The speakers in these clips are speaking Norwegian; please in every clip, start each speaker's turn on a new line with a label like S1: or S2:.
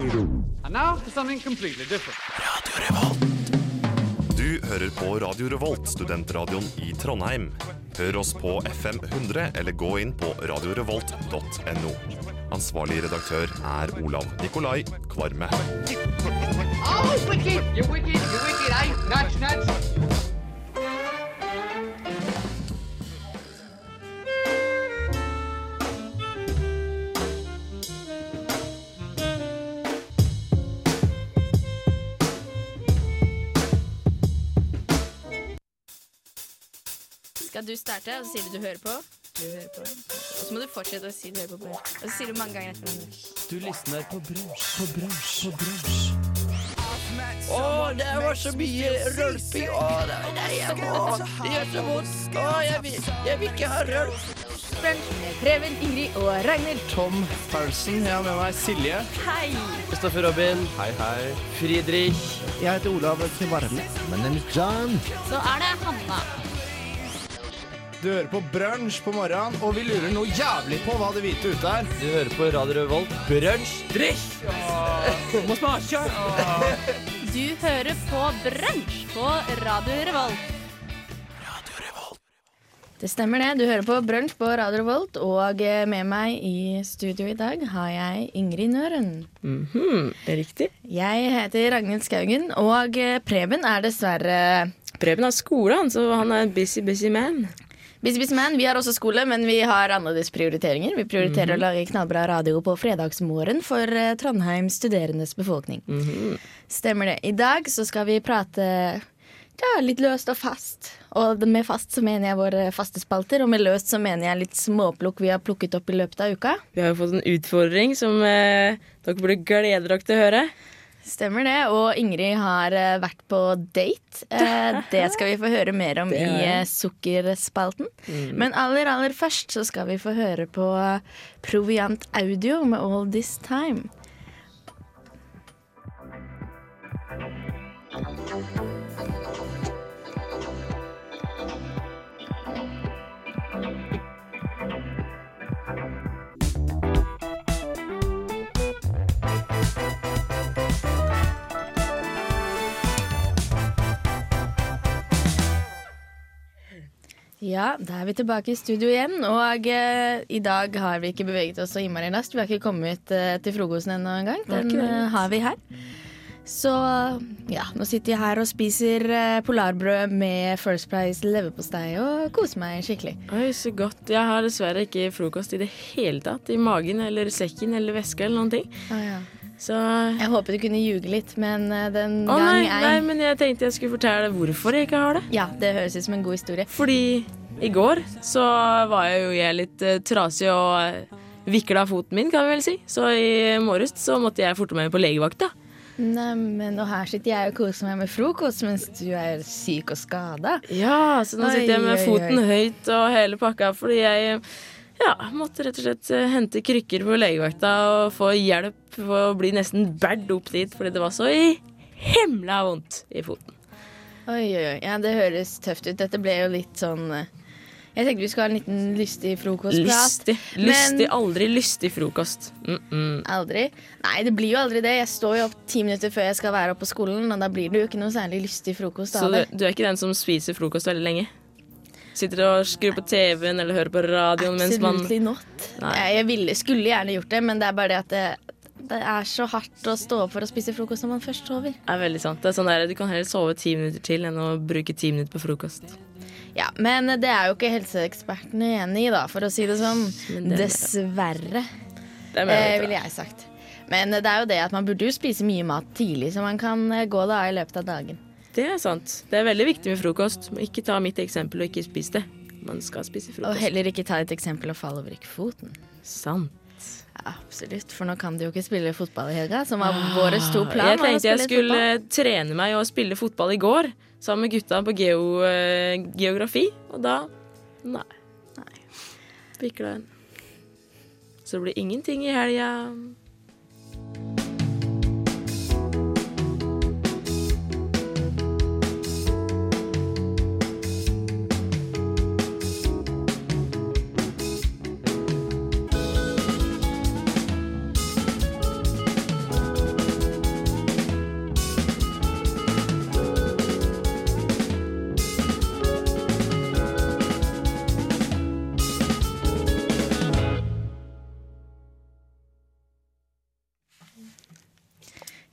S1: And now for something completely different.
S2: Du hører på Radio Revolt, studentradioen i Trondheim. Hør oss på FM 100 eller gå inn på radiorevolt.no. Ansvarlig redaktør er Olav Nikolai Kvarme.
S1: Oh, wicked! You're wicked, You're wicked, eh? Nudge, nudge.
S3: Du starter, og så sier du du hører på? Du hører på. Og så må du fortsette å si du hører på. Og så sier du mange ganger etter hverandre.
S4: Du lysner på brunsj, på brunsj, på brunsj.
S5: Å, det var så mye rølping. Å, det, nei, jeg må. Det gjør så vondt. Å, jeg vil, jeg vil ikke ha rølp.
S3: Brunsj Preben, Ingrid og Ragnhild.
S4: Tom Paulsen, jeg har med meg Silje.
S3: Hei!
S4: Kristoffer Robin. Hei, hei. Friedrich.
S6: Jeg heter Olav Kvarme. Men det er John.
S3: Så er det Hanna.
S4: Du hører på brunsj på morgenen, og vi lurer noe jævlig på hva det hvite ute er.
S5: Du hører på Radio Revolt. Brunsj. Drikk. Må smake.
S3: Du hører på Brunsj på Radio Revolt. Det stemmer det. Du hører på Brunsj på Radio Revolt, og eh, med meg i studio i dag har jeg Ingrid Nøren.
S7: Mhm, det er riktig.
S3: Jeg heter Ragnhild Skaugen, og eh, Preben er dessverre
S7: Preben har skole, han, så han er en busy, busy man.
S3: Busy Busy Man. Vi har også skole, men vi har annerledes prioriteringer. Vi prioriterer å lage knallbra radio på fredagsmorgen for eh, Trondheim studerendes befolkning. Stemmer det. I dag så skal vi prate ja, litt løst og fast. Og med fast så mener jeg våre faste spalter, og med løst så mener jeg litt småplukk vi har plukket opp i løpet av uka.
S7: Vi har jo fått en utfordring som eh, dere burde glede dere til å høre.
S3: Stemmer det. Og Ingrid har eh, vært på date. Eh, det skal vi få høre mer om i eh, Sukkerspalten. Men aller, aller først så skal vi få høre på Proviant Audio med All This Time. Ja, da er vi tilbake i studio igjen. Og eh, i dag har vi ikke beveget oss så innmari raskt. Vi har ikke kommet eh, til frokosten ennå engang. Den eh, har vi her. Så ja, nå sitter jeg her og spiser eh, polarbrød med First Price leverpostei og koser meg skikkelig.
S7: Oi, så godt. Jeg har dessverre ikke frokost i det hele tatt. I magen eller sekken eller veska eller noen ting. Så
S3: Jeg håpet du kunne ljuge litt, men eh, den
S7: Å
S3: gang jeg
S7: nei, men jeg tenkte jeg skulle fortelle hvorfor jeg ikke har det.
S3: Ja, det høres ut som en god historie.
S7: Fordi i går så var jeg jo jeg litt uh, trasig og uh, vikla foten min, kan vi vel si. Så i morges så måtte jeg forte meg på legevakta.
S3: Neimen, og her sitter jeg og koser meg med frokost mens du er syk og skada.
S7: Ja, så nå
S3: Oi,
S7: sitter jeg med
S3: oi,
S7: foten
S3: oi.
S7: høyt og hele pakka fordi jeg ja, måtte rett og slett eh, hente krykker på legevakta og få hjelp å bli nesten bært opp dit fordi det var så i himla vondt i foten.
S3: Oi, oi, oi. Ja, det høres tøft ut. Dette ble jo litt sånn eh, Jeg tenkte vi skulle ha en liten lystig frokostprat.
S7: Lystig. Lystig,
S3: Men-
S7: aldri lystig frokost. Mm -mm.
S3: Aldri. Nei, det blir jo aldri det. Jeg står jo opp ti minutter før jeg skal være oppe på skolen, og da blir det jo ikke noe særlig lystig frokost
S7: Så du, du er ikke den som spiser frokost veldig lenge? Sitter og skrur på TV-en eller hører på radioen mens man
S3: Absolutely not.
S7: Nei.
S3: Jeg, ville, skulle gjerne gjort det, men det er bare det at det, det er så hardt å stå opp for å spise frokost når man først sover.
S7: Det er veldig sant. Det er sånn der, Du kan heller sove ti minutter til enn å bruke ti minutter på frokost.
S3: Ja, Men det er jo ikke helseekspertene enig i, da, for å si det sånn.
S7: Det er-
S3: Dessverre,
S7: Det er
S3: eh, ville jeg sagt. Men det er jo det at man burde jo spise mye mat tidlig, så man kan eh, gå da i løpet av dagen.
S7: Det er sant. Det er veldig viktig med frokost. Ikke ta mitt eksempel og ikke spis det. Man skal spise frokost.
S3: Og heller ikke ta et eksempel og falle over ikke foten.
S7: Sant.
S3: Ja, absolutt, for nå kan du jo ikke spille fotball i helga, som var vår to plan.
S7: Ah, Jeg tenkte jeg skulle
S3: fotball.
S7: trene meg og spille fotball i går sammen med gutta på geo, eh, geografi, og da Nei. Nei. en. Så det blir ingenting i helga.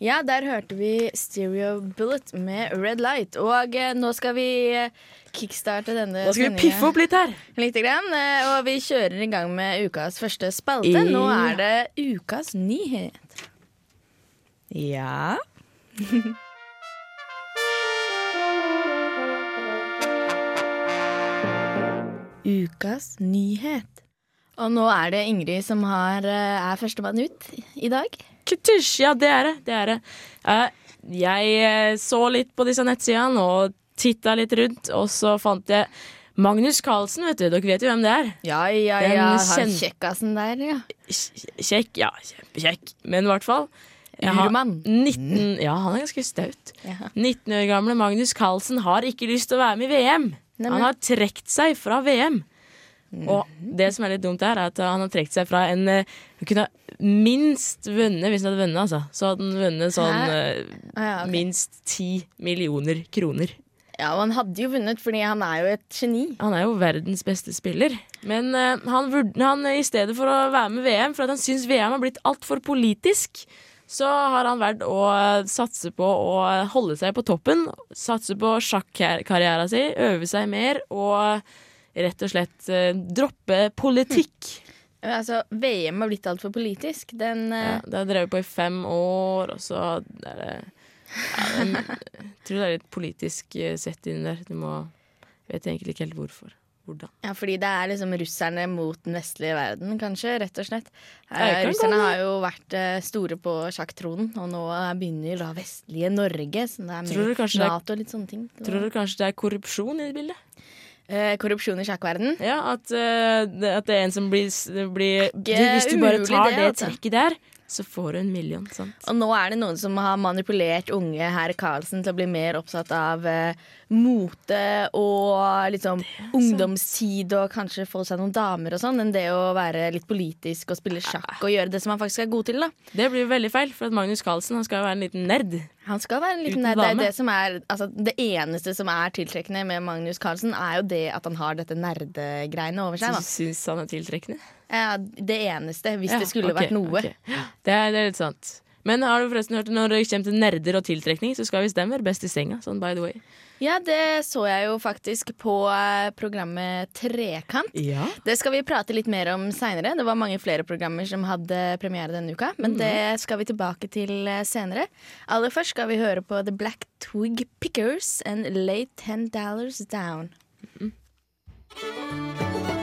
S3: Ja, der hørte vi Stereo Bullet med Red Light. Og eh, nå skal vi eh, kickstarte denne
S7: Nå skal vi piffe opp litt her.
S3: Lite grann, eh, og vi kjører i gang med ukas første spalte. Nå er det ukas nyhet. Ja Ukas nyhet. Og nå er det Ingrid som har, eh, er førstemann ut i dag.
S7: Kutusj, ja det er det. det, er det. Eh, jeg eh, så litt på disse nettsidene og titta litt rundt, og så fant jeg Magnus Carlsen, vet du. Dere vet jo hvem det er.
S3: Ja, ja,
S7: Den
S3: ja. Han kjekkasen der, ja.
S7: Kj- Kjekk, ja, kjempekjekk. Men i hvert fall.
S3: Urmann.
S7: 19, ja, han er ganske staut.
S3: Ja.
S7: 19 år gamle Magnus Carlsen har ikke lyst til å være med i VM.
S3: Nei,
S7: Han har trukket seg fra VM. Og det som er litt dumt her, er at han har trukket seg fra en eh, Han kunne ha minst vunnet, hvis han hadde vunnet, altså. Så hadde han vunnet sånn
S3: Ah, ja, okay.
S7: minst 10 millioner kroner.
S3: ja, og han hadde jo vunnet, fordi han er jo et geni.
S7: Han er jo verdens beste spiller. Men uh, han, han, i stedet for å være med VM, for at han syns VM har blitt altfor politisk, så har han valgt å eh, satse på å holde seg på toppen. Satse på sjakkarrieren sin, øve seg mer og rett og slett uh, droppe politikk.
S3: Altså, VM har blitt altfor politisk. Den
S7: Ja,
S3: eh,
S7: det har drevet på i fem år, og så er det ja, det Jeg tror det er litt politisk eh, sett inn der. Du må Vet egentlig ikke helt hvorfor. Hvordan.
S3: Ja, fordi det er liksom russerne mot den vestlige verden, kanskje, rett og slett. Eh, russerne har jo vært eh, store på sjakktronen, og nå begynner da vestlige Norge, som det er med Nato og litt sånne ting.
S7: Tror du kanskje det er korrupsjon i det bildet?
S3: Eh, korrupsjon i sjakkverden.
S7: Ja, at, eh, det, at det er en som blir, blir du, Hvis du bare tar
S3: det,
S7: det,
S3: altså.
S7: trekket der, så får du en million. Sant?
S3: Og nå er det noen som har manipulert unge herr Karlsen til å bli mer opptatt av eh, mote og liksom ungdomstid og kanskje få seg noen damer og sånn, enn det å være litt politisk og spille sjakk og gjøre det som han faktisk er god til. da
S7: Det blir veldig feil, for at Magnus Carlsen han skal jo være en liten nerd.
S3: Han skal være en liten nerd. Det, det, som er, altså, det eneste som er tiltrekkende med Magnus Carlsen, er jo det at han har dette nerdegreiene over seg.
S7: du syns han er tiltrekkende?
S3: Ja, det eneste, hvis
S7: Ja,
S3: det skulle
S7: okay,
S3: vært noe.
S7: Okay. Det, er, det er litt sant. Men har du forresten hørt når det kommer til nerder og tiltrekning, så skal visst dem være best i senga. Sånn by the way.
S3: Ja, det så jeg jo faktisk på eh, programmet Trekant.
S7: Ja.
S3: Det skal vi prate litt mer om seinere. Det var mange flere programmer som hadde premiere denne uka. Men det skal vi tilbake til eh, senere. Aller først skal vi høre på The Black Twig Pickers and Lay Ten Dollars Down. Ja,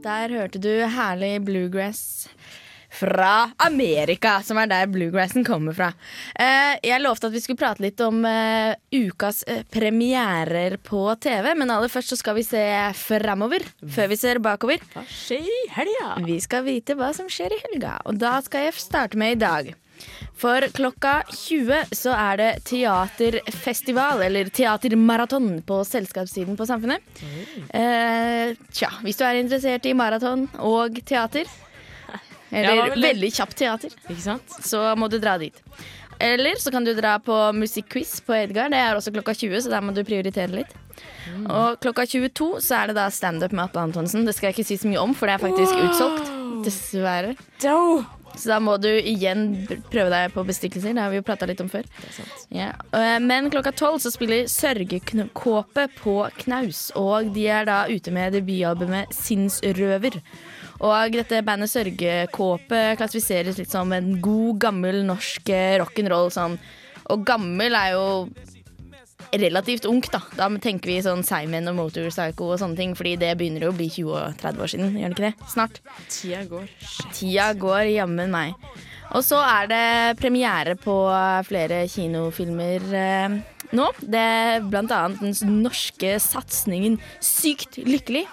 S3: Der hørte du herlig bluegrass fra Amerika, som er der bluegrassen kommer fra. Eh, jeg lovte at vi skulle prate litt om eh, ukas eh, premierer på TV, men aller først så skal vi se framover før vi ser bakover.
S7: Hva skjer i helga?
S3: Vi skal vite hva som skjer i helga, og da skal jeg starte med i dag. For klokka 20 så er det teaterfestival, eller teatermaraton, på selskapssiden på Samfunnet. Eh, tja, hvis du er interessert i maraton og teater, eller
S7: ja,
S3: veldig kjapt teater, så må du dra dit. Eller så kan du dra på musikkquiz på Edgar. Det er også klokka 20, så der må du prioritere litt. Og klokka 22 så er det da standup med Atle Antonsen. Det skal jeg ikke si så mye om, for det er faktisk utsolgt. Dessverre.
S7: Doe.
S3: Så da må du igjen prøve deg på bestikkelser. Det har vi jo prata litt om før. Ja. Eh, Men klokka tolv så spiller Sørgekåpe på Knaus. Og de er da ute med debutalbumet Sinnsrøver. Og dette bandet Sørgekåpe klassifiseres litt som en god, gammel norsk rock'n'roll. Sånn. Og gammel er jo relativt ungt, da. Da tenker vi sånn Simon og Motorpsycho og sånne ting, fordi det begynner jo å bli 20 og 30 år siden, gjør det ikke det? Snart.
S7: Tida går.
S3: Tida går jammen meg. Og så er det premiere på flere kinofilmer eh, nå. Det er blant annet den norske satsingen Sykt lykkelig.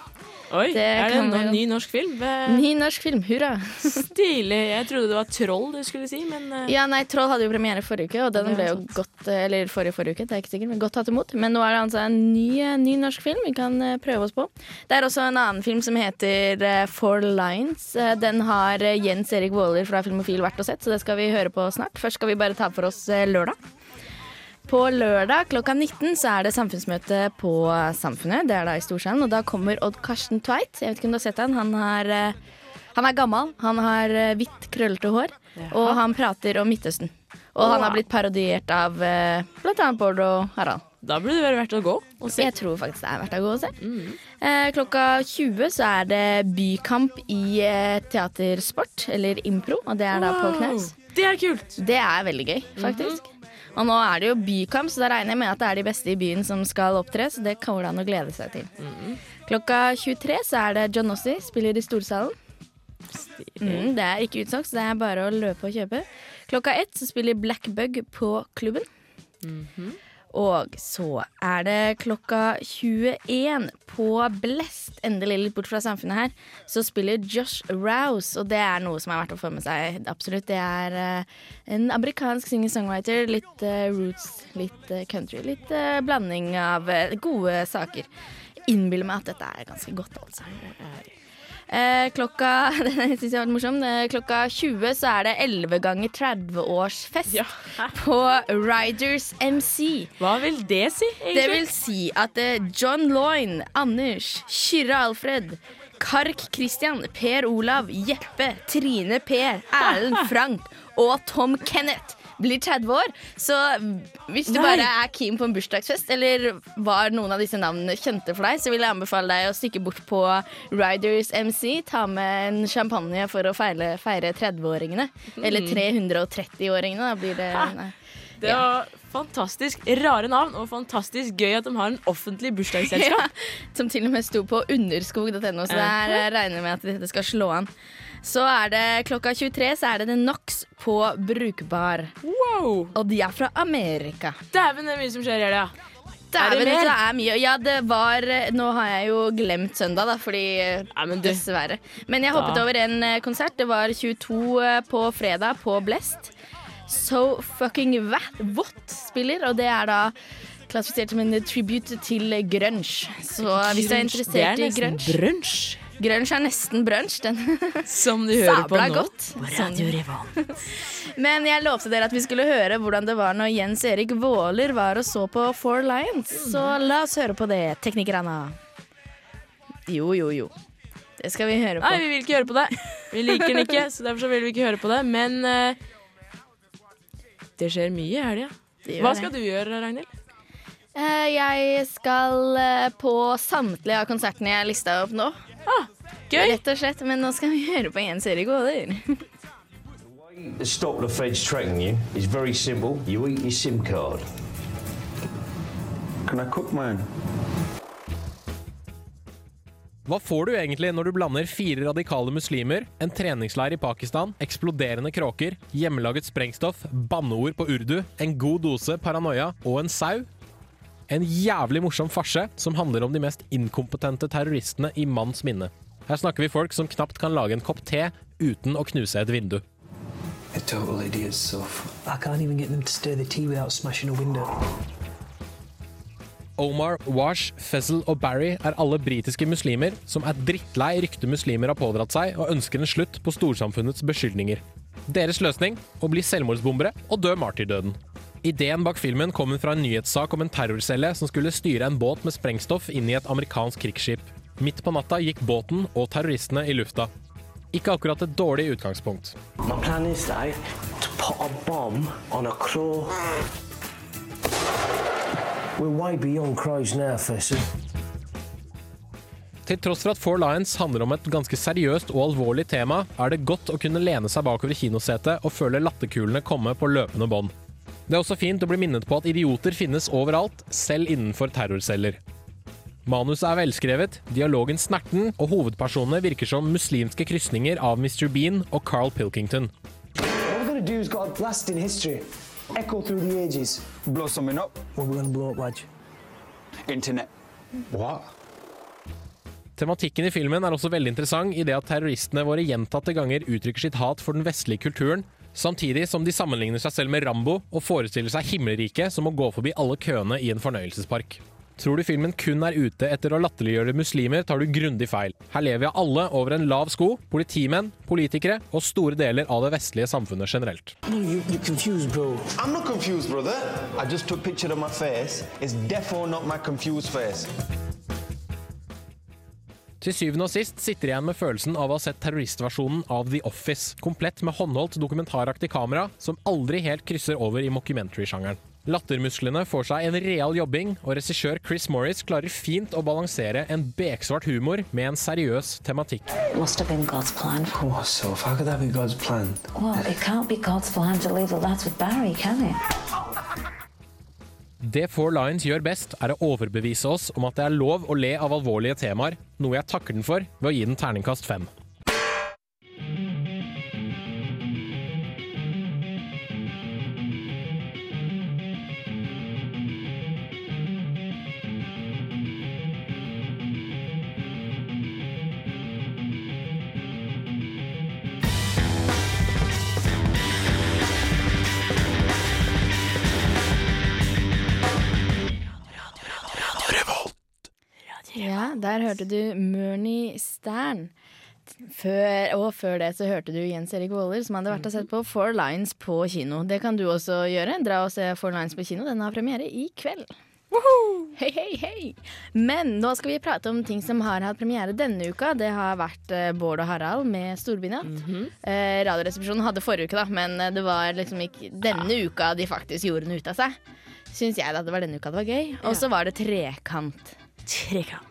S7: Oi,
S3: Det
S7: er det
S3: noen
S7: en
S3: jo.
S7: ny norsk film?
S3: Ny norsk film, hurra!
S7: Stilig. Jeg trodde det var Troll du skulle si, men eh,
S3: Ja, nei, Troll hadde jo premiere forrige uke, og den ble jo
S7: sant.
S3: godt eh, Eller forrige forrige uke, det er ikke sikkert, men godt tatt imot. Men nå er det altså en ny, eh, ny norsk film vi kan prøve oss på. Det er også en annen film som heter Four Lines. Den har Jens Erik Waaler fra Filmofil vært og sett, så det skal vi høre på snart. Først skal vi bare ta for oss lørdag. På lørdag klokka 19 så er det samfunnsmøte på Samfunnet. Det er da i Storsalen. Og da kommer Odd Karsten Tveit. Jeg vet ikke om du har sett han. Han, har, eh, han er gammel. Han har eh, hvitt, krøllete hår. Og han prater om Midtøsten. Og han har blitt parodiert av bl.a. blant annet Bård og Harald.
S7: da burde det være verdt å gå og se.
S3: Jeg tror faktisk det er verdt å gå og se. Eh, klokka 20 så er det bykamp i eh, teatersport, eller impro, og det er da på
S7: Wow,
S3: knaus.
S7: Det er kult.
S3: Det er veldig gøy, faktisk. Og nå er det jo bykamp, så da regner jeg med at det er de beste i byen som skal opptre, så det kommer det an å glede seg til. Klokka 23 så er det John Ossie spiller i Storsalen. Mm, det er ikke utsolgt, så det er bare å løpe og kjøpe. Klokka ett så spiller Black Bug på klubben. Og så er det klokka 21 på Blest, endelig litt bort fra samfunnet her, så spiller Josh Rouse, og det er noe som er verdt å få med seg. Absolutt. Det er uh, en amerikansk singer-songwriter. Litt uh, roots, litt uh, country, litt blanding av gode saker. Innbiller meg at dette er ganske godt, altså. Eh, klokka Den synes jeg var morsom. Eh, klokka 20 så er det 11 ganger 30-årsfest
S7: Ja.
S3: på Riders MC.
S7: Hva vil det si, egentlig?
S3: Det vil si at eh, John Loyne, Anders, Kyrre Alfred, Kark Christian, Per Olav, Jeppe, Trine Per, Erlend Frank og Tom Kenneth blir 30 år. Så hvis du
S7: Nei.
S3: bare er keen på en bursdagsfest, eller var noen av disse navnene kjente for deg, så vil jeg anbefale deg å stikke bort på Riders MC. Ta med en champagne for å feile, feire 30-åringene. Eller 330-åringene, da blir det nei.
S7: Det var fantastisk rare navn, og fantastisk gøy at de har en offentlig bursdagsselskap.
S3: Ja, som til og med sto på underskog.no, så der jeg regner med at dette skal slå an. Så er det klokka 23 så er det The Knox på Brukbar.
S7: Wow!
S3: Og de er fra Amerika.
S7: Dæven, det er mye som skjer i helga.
S3: Dæven,
S7: mer?
S3: det er mye. Ja, det var Nå har jeg jo glemt søndag, da, fordi
S7: Nei, men
S3: Dessverre. Men jeg hoppet
S7: Da-
S3: over en eh, konsert. Det var 22 på fredag på Blest. So Fucking What, what spiller, og det er da klassifisert som en tribute til grunge. Så hvis du er interessert i grunge
S7: brunsj,
S3: Grunge er nesten brunsj. Den
S7: som du hører på nå.
S3: godt. Sånn. Men jeg lovte dere at vi skulle høre hvordan det var når Jens Erik Våler var og så på Four Lions. Så la oss høre på det, teknikerne. Jo, jo, jo. Det skal vi høre på.
S7: Nei, vi vil ikke høre på det. Vi liker den ikke, så derfor så vil vi ikke høre på det. Men uh, det skjer mye i helga. Hva
S3: det.
S7: skal du gjøre, Ragnhild?
S3: Eh, Jeg skal eh, på samtlige av konsertene jeg lista opp nå.
S7: Gøy!
S3: Rett og slett, Men nå skal vi høre på én serie gåter.
S8: To stop the feds tracking you is very simple. You eat your SIM card.
S6: Can I cook mine?
S9: Hva får du egentlig når du blander fire radikale muslimer, en treningsleir i Pakistan, eksploderende kråker, hjemmelaget sprengstoff, banneord på urdu, en god dose paranoia og en sau? En jævlig morsom farse som handler om de mest inkompetente terroristene i manns minne. Her snakker vi folk som knapt kan lage en kopp te uten å knuse et vindu.
S10: They're total idiots, so I can't even get them to stir the tea without smashing a window.
S9: Omar, Wash, Fezzel og Barry er alle britiske muslimer som er drittlei ryktet muslimer har pådratt seg, og ønsker en slutt på storsamfunnets beskyldninger. Deres løsning? Å bli selvmordsbombere og dø martyrdøden. Ideen bak filmen kommer fra en nyhetssak om en terrorcelle som skulle styre en båt med sprengstoff inn i et amerikansk krigsskip. Midt på natta gikk båten og terroristene i lufta. Ikke akkurat et dårlig utgangspunkt. Til tross for at Four Lions handler om et ganske seriøst og alvorlig tema, er det godt å kunne lene seg bakover i kinosetet og føle latterkulene komme på løpende bånd. Det er også fint å bli minnet på at idioter finnes overalt, selv innenfor terrorceller. Manuset er velskrevet, dialogen snerten, og hovedpersonene virker som muslimske krysninger av Mr. Bean og Carl Pilkington.
S10: What we're going to do is got a blast in history. Echo through the ages.
S6: Blow something up.
S10: What we're going to blow up, Wadge?
S6: Internet. What?
S9: Tematikken i filmen er også veldig interessant i det at terroristene våre gjentatte ganger uttrykker sitt hat for den vestlige kulturen, samtidig som de sammenligner seg selv med Rambo og forestiller seg himmelriket som å gå forbi alle køene i en fornøyelsespark. Tror du filmen kun er ute etter å latterliggjøre muslimer, tar du grundig feil. Her lever vi alle over en lav sko, politimenn, politikere og store deler av det vestlige samfunnet generelt.
S10: No, you, you're confused, bro.
S11: I'm not confused, brother. I just took picture of my face. It's definitely not my confused face.
S9: Til syvende og sist sitter jeg igjen med følelsen av å ha sett terroristversjonen av The Office, komplett med håndholdt dokumentaraktig kamera som aldri helt krysser over i mockumentary-sjangeren. Lattermusklene får seg en real jobbing, og regissør Chris Morris klarer fint å balansere en beksvart humor med en seriøs tematikk.
S12: Must have been God's plan.
S10: Come on, Soph. How could that be God's plan?
S12: Well,
S9: Det Four Lines gjør best, er å overbevise oss om at det er lov å le av alvorlige temaer, noe jeg takker den for ved å gi den terningkast fem.
S3: Der hørte du Mørny Stern. Før, og før det så hørte du Jens Erik Waaler, som hadde vært og sett på Four Lines på kino. Det kan du også gjøre. Dra og se Four Lines på kino. Den har premiere i kveld. Hei, hei, hei! Men nå skal vi prate om ting som har hatt premiere denne uka. Det har vært eh, Bård og Harald med Storbynatt. eh, Radioresepsjonen hadde forrige uke, da, men eh, det var liksom ikke denne uka de faktisk gjorde noe ut av seg. Syns jeg da det var denne uka det var gøy. Og så var det Trekant.
S7: Trekant.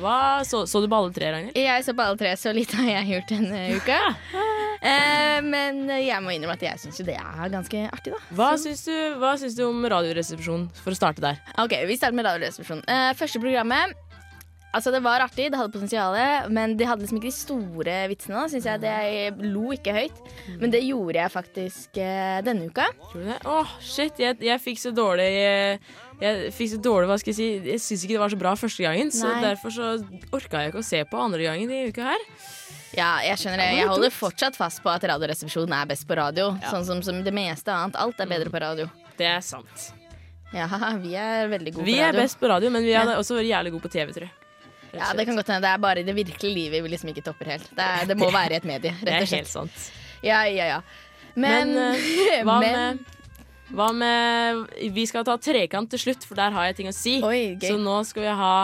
S7: Hva, så, så du på alle tre, Ragnhild?
S3: Jeg så på alle tre, så lite har jeg gjort denne uka. Eh, men jeg må innrømme at jeg syns jo det er ganske artig, da.
S7: Hva syns du, hva syns du om Radioresepsjonen, for å starte der?
S3: Ok, vi starter med Radioresepsjonen. Eh, første programmet Altså, det var artig, det hadde potensial, men de hadde liksom ikke de store vitsene. da, Synes jeg det Jeg lo ikke høyt, men det gjorde jeg faktisk eh, denne uka.
S7: Tror du det? Åh, shit, jeg, jeg fikk så dårlig eh, Jeg fikk så dårlig, hva skal jeg si Jeg syns ikke det var så bra første gangen, så derfor så orka jeg ikke å se på andre gangen i uka her.
S3: Ja, jeg skjønner det. Jeg holder fortsatt fast på at Radioresepsjonen er best på radio. Sånn som, som det meste annet. Alt er bedre på radio.
S7: Det er sant.
S3: Ja, vi er veldig gode
S7: Vi
S3: på
S7: er best på radio, men vi
S3: Ja.
S7: også jævlig gode på TV, tror jeg.
S3: Ja, det kan godt hende. Det er bare i det virkelige livet vi liksom ikke topper helt. Det, er, det må være i et medie, rett og slett.
S7: Det er helt sant.
S3: Ja, ja, ja.
S7: Men,
S3: Men,
S7: uh, hva, med, hva med Vi skal ta trekant til slutt, for der har jeg ting å si.
S3: Oi.
S7: Så nå skal vi ha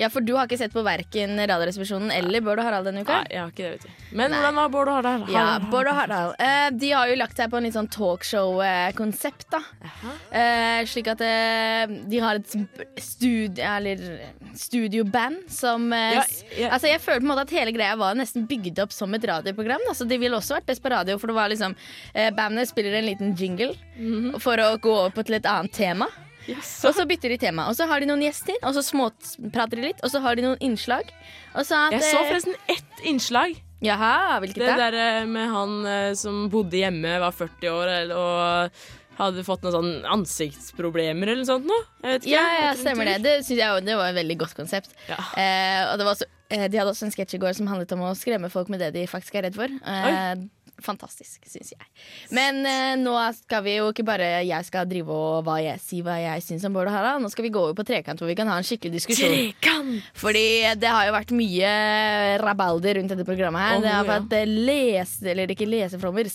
S3: Ja, for du har ikke sett på verken Radioresepsjonen eller Bård og Harald denne uka?
S7: Nei, jeg har ikke det, vet du. Men hvordan var Bård og Harald?
S3: Ja, Bård og Harald. Eh, de har jo lagt seg på en litt sånn talkshow-konsept, da. Eh, slik at eh, de har et studie, eller studioband som eh,
S7: Ja, ja.
S3: Altså, jeg føler på en måte at hele greia var nesten bygd opp som et radioprogram. Da. Så de ville også vært best på radio, for det var liksom eh, Bandet spiller en liten jingle for å gå over på til et annet tema. Og så bytter de tema. Og så har de noen gjester, og så småprater de litt, og så har de noen innslag. Så at,
S7: Jeg så
S3: eh,
S7: forresten ett innslag.
S3: Jaha, hvilket
S7: Det
S3: da?
S7: der eh, med han eh, som bodde hjemme, var 40 år og hadde fått noen sånn ansiktsproblemer eller noe sånt Nå. Jeg vet ikke.
S3: Ja, ja, stemmer det. Det synes jeg det var et veldig godt konsept. Eh, og det var også, eh, de hadde også en sketsj i går som handlet om å skremme folk med det de faktisk er redd for. Eh, fantastisk, syns jeg. Men eh, nå skal vi jo ikke bare jeg skal drive og hva jeg, si hva jeg syns om Bård og Harald. Nå skal vi gå over på trekant, hvor vi kan ha en skikkelig diskusjon.
S7: Trekant!
S3: Fordi det har jo vært mye rabalder rundt dette programmet her.
S7: Oh,
S3: det har vært ja. lese, eller ikke leseflommer,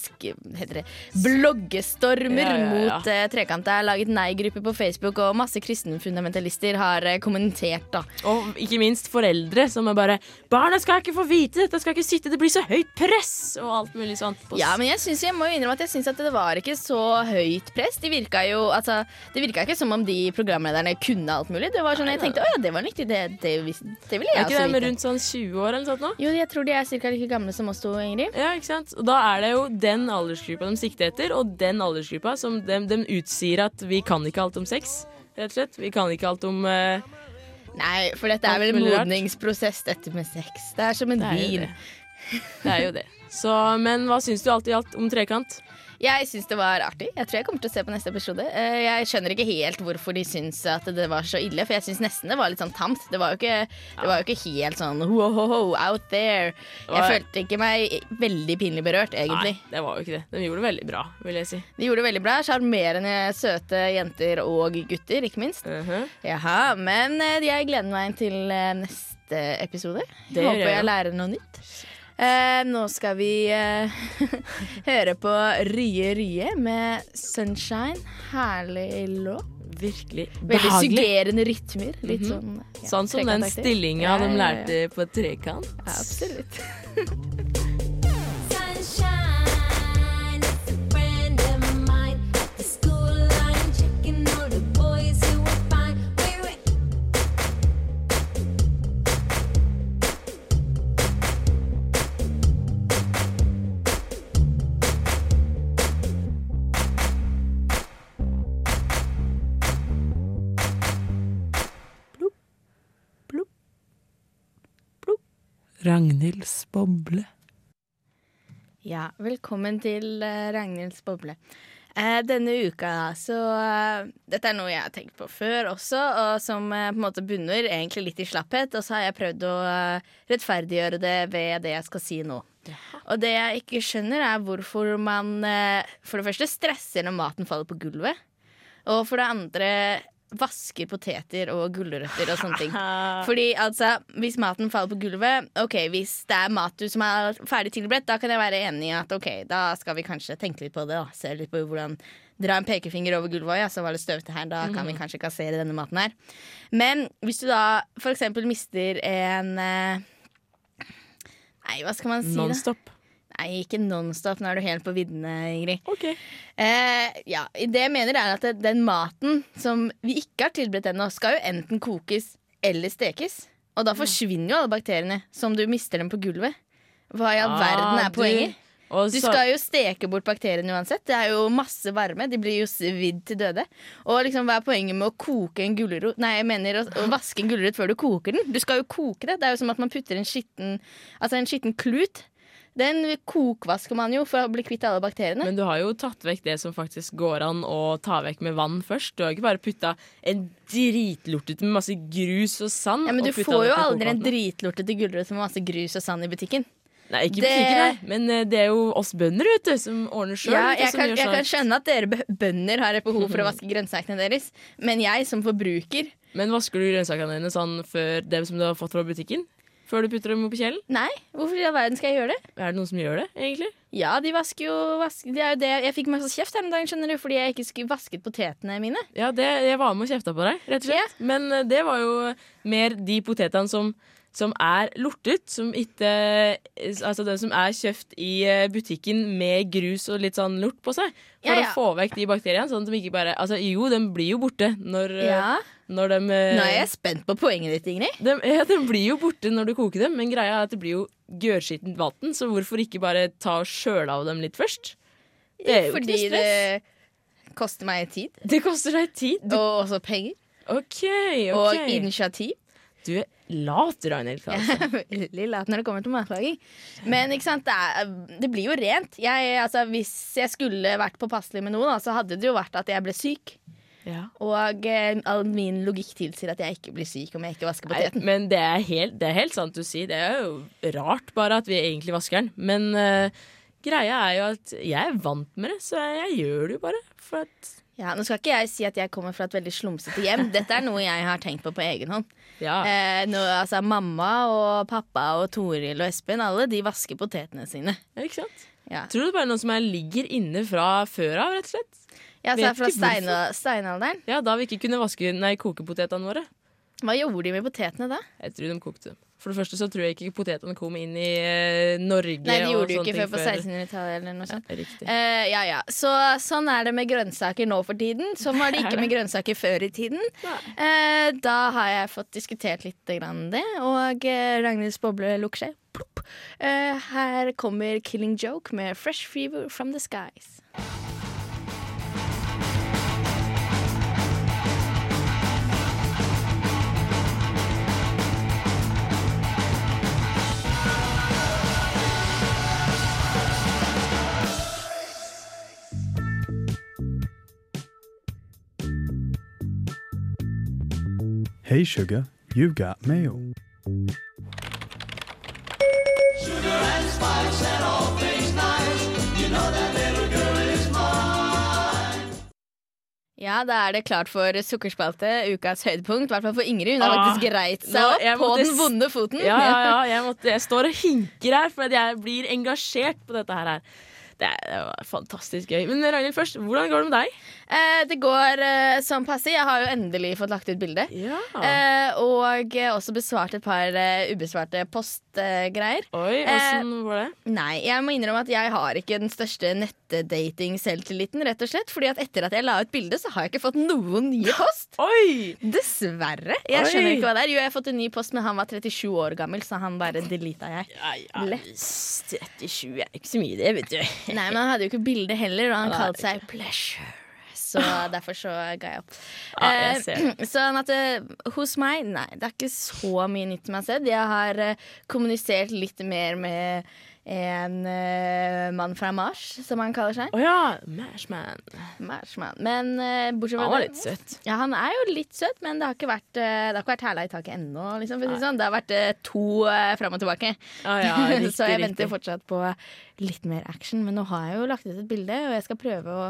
S3: heter det, bloggestormer
S7: Ja, ja,
S3: mot eh, Trekant. Det er laget nei-grupper på Facebook, og masse kristenfundamentalister har eh, kommentert, da.
S7: Og ikke minst foreldre som er bare 'Barna skal ikke få vite dette, skal ikke sitte, det blir så høyt press!' og alt mulig sånt. På
S3: Ja, men jeg, synes, jeg må jo innrømme at jeg syns at det var ikke så høyt press. De virka jo, altså, det virka ikke som om de programlederne kunne alt mulig. Det var sånn, Jeg tenkte å ja, det var nyttig, det, det, det ville jeg
S7: Er ikke
S3: også
S7: det med
S3: vite.
S7: rundt sånn 20 år eller sånt nå?
S3: Jo, jeg tror de er ca. like gamle som oss to, Ingrid.
S7: Ja, ikke sant? Og da er det jo den aldersgruppa de sikter etter, og den aldersgruppa som de, de utsier at vi kan ikke alt om sex. Rett og slett. Vi kan ikke alt om uh,
S3: Nei, for dette er vel en modningsprosess, dette med sex. Det er som en
S7: Det er det. Det er jo det. Så, men hva syns du alt i alt om trekant?
S3: Jeg syns det var artig. Jeg tror jeg kommer til å se på neste episode. Eh, Jeg skjønner ikke helt hvorfor de syns at det var så ille, for jeg syns nesten det var litt sånn tamt. Det var jo ikke, det var jo ikke helt sånn wow, out there. Jeg følte ikke meg veldig pinlig berørt, egentlig.
S7: Nei, det var jo ikke det. De gjorde det veldig bra, vil jeg si.
S3: De gjorde det veldig bra. Sjarmerende, søte jenter og gutter, ikke minst.
S7: Uh-huh.
S3: Jaha, Men eh, jeg gleder meg til eh, neste episode.
S7: Gjør
S3: Håper
S7: jeg.
S3: jeg lærer noe nytt. Eh, nå skal vi eh, høre på Rye Rye med 'Sunshine'. Herlig låt.
S7: Virkelig
S3: Veldig
S7: behagelig.
S3: suggerende rytmer. Litt
S7: Mhm.
S3: sånn ja,
S7: Sånn som den stillinga
S3: Ja,
S7: de
S3: ja, de
S7: lærte på trekant.
S3: Ja, absolutt.
S7: Ragnhilds boble.
S3: Ja, velkommen til uh, Ragnhilds boble. Eh, denne uka, så eh, Dette er noe jeg har tenkt på før også, og som eh, på en måte bunner egentlig litt i slapphet. Og så har jeg prøvd å eh, rettferdiggjøre det ved det jeg skal si nå. Og det jeg ikke skjønner, er hvorfor man eh, for det første stresser når maten faller på gulvet. Og for det andre vasker poteter og gulrøtter og sånne ting. Fordi altså, hvis maten faller på gulvet Ok, hvis det er mat du som er ferdig tilberedt, da kan jeg være enig i at ok, da skal vi kanskje tenke litt på det. da Se litt på hvordan Dra en pekefinger over gulvet. Ja, så var det støvete her. Da kan vi
S7: Mhm.
S3: kanskje kassere denne maten her. Men hvis du da for eksempel mister en eh, Nei, hva skal man si? da? Nei, ikke nonstop. Nå er du helt på viddene, Ingrid. Eh, ja, det jeg mener er at den maten som vi ikke har tilberedt ennå, skal jo enten kokes eller stekes. Og da forsvinner jo alle bakteriene som du mister dem på gulvet. Hva i all
S7: Ah,
S3: verden er poenget? Du skal jo steke bort bakteriene uansett. Det er jo masse varme. De blir jo svidd til døde. Og liksom, hva er poenget med å koke en gulrot Nei, jeg mener å, å vaske en gulrot før du koker den. Du skal jo koke det. Det er jo som at man putter en skitten Altså en skitten klut. Den kokvasker man jo for å bli kvitt alle bakteriene.
S7: Men du har jo tatt vekk det som faktisk går an å ta vekk med vann først. Du har ikke bare putta en dritlortete med masse grus og sand.
S3: Ja, men du får jo aldri en dritlortete gulrot med masse grus og sand i butikken.
S7: Nei, ikke
S3: Det-
S7: butikken, nei. Men eh, det er jo oss bønder vet du, som ordner sjøl.
S3: Ja, jeg, kan, jeg kan skjønne at dere bønder har et behov for å vaske grønnsakene deres, men jeg som forbruker
S7: Men vasker du grønnsakene dine sånn før det som du har fått fra butikken? Før du putter dem oppi kjelen?
S3: Nei, hvorfor i all verden skal jeg gjøre det?
S7: Er det noen som gjør det, egentlig?
S3: Ja, de vasker jo vasker. det er jo det. Jeg fikk masse kjeft her om dagen skjønner du, fordi jeg ikke vasket potetene mine.
S7: Ja, det, jeg var med og kjefta på deg, rett og slett. Men eh, det var jo mer de potetene som, som er lortet, som ikke Altså den som er kjøpt i eh, butikken med grus og litt sånn lort på seg. For
S3: Ja, ja.
S7: å få vekk de bakteriene. Sånn at de ikke bare Altså jo, de blir jo borte når, eh,
S3: Ja.
S7: når de eh,
S3: Nå er jeg spent på poenget ditt, Ingrid.
S7: de, ja, de blir jo borte når du koker dem, men greia er at det blir jo gørskittent vann, så hvorfor ikke bare ta og skjøle av dem litt først? Det er jo ikke
S3: Fordi
S7: noe stress.
S3: det koster meg tid.
S7: Det koster deg tid.
S3: Og også penger.
S7: Okay, OK.
S3: Og initiativ.
S7: Du er lat, Ragnhild. Altså.
S3: Veldig lat når det kommer til matlaging. Men sant, det, er, det blir jo rent. Jeg, altså, hvis jeg skulle vært påpasselig med noen, så hadde det jo vært at jeg ble syk.
S7: Ja.
S3: Og eh, all min logikk tilsier at jeg ikke blir syk om jeg ikke vasker
S7: Nei,
S3: poteten.
S7: men det er, helt, det er helt sant du sier. Det er jo rart bare at vi egentlig vasker den. Men eh, greia er jo at jeg er vant med det, så jeg gjør det jo bare. For at
S3: Ja, nå skal ikke jeg si at jeg kommer fra et veldig slumsete hjem. Dette er noe jeg har tenkt på på egen hånd.
S7: Ja.
S3: Eh, nå, altså, mamma og pappa og Toril og Espen, alle de vasker potetene sine.
S7: Ja, ikke sant?
S3: Ja.
S7: Tror du det bare er noe som er, ligger inne fra før av, rett og slett?
S3: Ja, så
S7: Vet
S3: er fra stein steinalderen.
S7: Ja, Da vi ikke kunne vaske, nei, koke potetene våre.
S3: Hva gjorde de med potetene da?
S7: Jeg tror de kokte dem. For det første så tror jeg ikke potetene kom inn i eh, Norge.
S3: Nei, de gjorde det jo ikke før på 1600-tallet eller noe sånt.
S7: Ja, riktig.
S3: Eh, ja, ja. Så sånn er det med grønnsaker nå for tiden. Sånn var det ikke med grønnsaker før i tiden. Eh, da har jeg fått diskutert litt grann det, og eh, Ragnhilds boble lukker seg. Eh, her kommer Killing Joke med Fresh Fever From The Skies.
S13: Hey, sugar, you got mail.
S14: Sugar and spice and all things nice. You know that little girl is mine.
S3: Ja, da er det klart for sukkerspalte, ukas høydepunkt. I hvert fall for Ingrid. Hun har
S7: Ah,
S3: faktisk greit seg opp på den vonde foten.
S7: Ja, ja, ja. Jeg, måtte, jeg står og hinker her, for at jeg blir engasjert på dette her. Det, det var fantastisk gøy. Men Ragnhild først, hvordan går det med deg?
S3: Eh, det går eh, som passe. Jeg har jo endelig fått lagt ut bilde. Eh, og eh, også besvart et par eh, ubesvarte postgreier.
S7: Oi, åssen var det?
S3: Nei, jeg må innrømme at jeg har ikke den største nettdating-selvtilliten, rett og slett. Fordi at etter at jeg la ut bilde, så har jeg ikke fått noen nye post.
S7: Oi!
S3: Dessverre. Jeg
S7: Oi.
S3: skjønner ikke hva det er. Jo, jeg har fått en ny post, men han var 37 år gammel, så han bare deleta jeg. Lett.
S7: 37 er ikke så mye, det, vet du.
S3: Nei, men han hadde jo ikke bilde heller, og han
S7: ja,
S3: kalte seg Pleasure. Så derfor så ga jeg opp.
S7: Ja, jeg ser
S3: Eh, sånn at eh, hos meg, nei, det er ikke så mye nytt som jeg har sett. Jeg har eh, kommunisert litt mer med en uh, mann fra Mars, som han kaller seg.
S7: Å ja, Mashman.
S3: Marsman. Men uh, bortsett fra
S7: Han var
S3: det-
S7: litt søt.
S3: Ja, han er jo litt søt, men det har ikke vært, uh, det har ikke vært i taket ennå. Liksom, si det sånn. Det har vært uh, to uh, fram og tilbake.
S7: Ah, ja, riktig,
S3: så jeg
S7: riktig.
S3: venter fortsatt på litt mer action. Men nå har jeg jo lagt ut et bilde, og jeg skal prøve å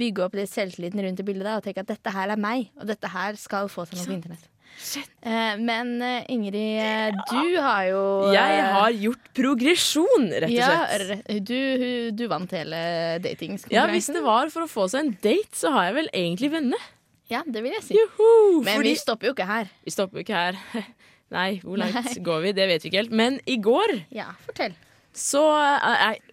S3: bygge opp litt selvtilliten rundt det bildet da, og tenke at dette her er meg, og dette her skal få seg noe på internett. Eh, men eh, Ingrid, eh, du har jo
S7: Jeg har gjort progresjon, rett og slett.
S3: Ja, du, du vant hele datingskonkurransen.
S7: Ja, Hvis det var for å få seg en date, så har jeg vel egentlig venner.
S3: Ja, det vil jeg si. Men
S7: fordi-
S3: vi stopper jo ikke her.
S7: Vi stopper jo ikke her. Nei, hvor langt går vi? Det vet vi ikke helt. Men i går
S3: Ja, fortell.
S7: så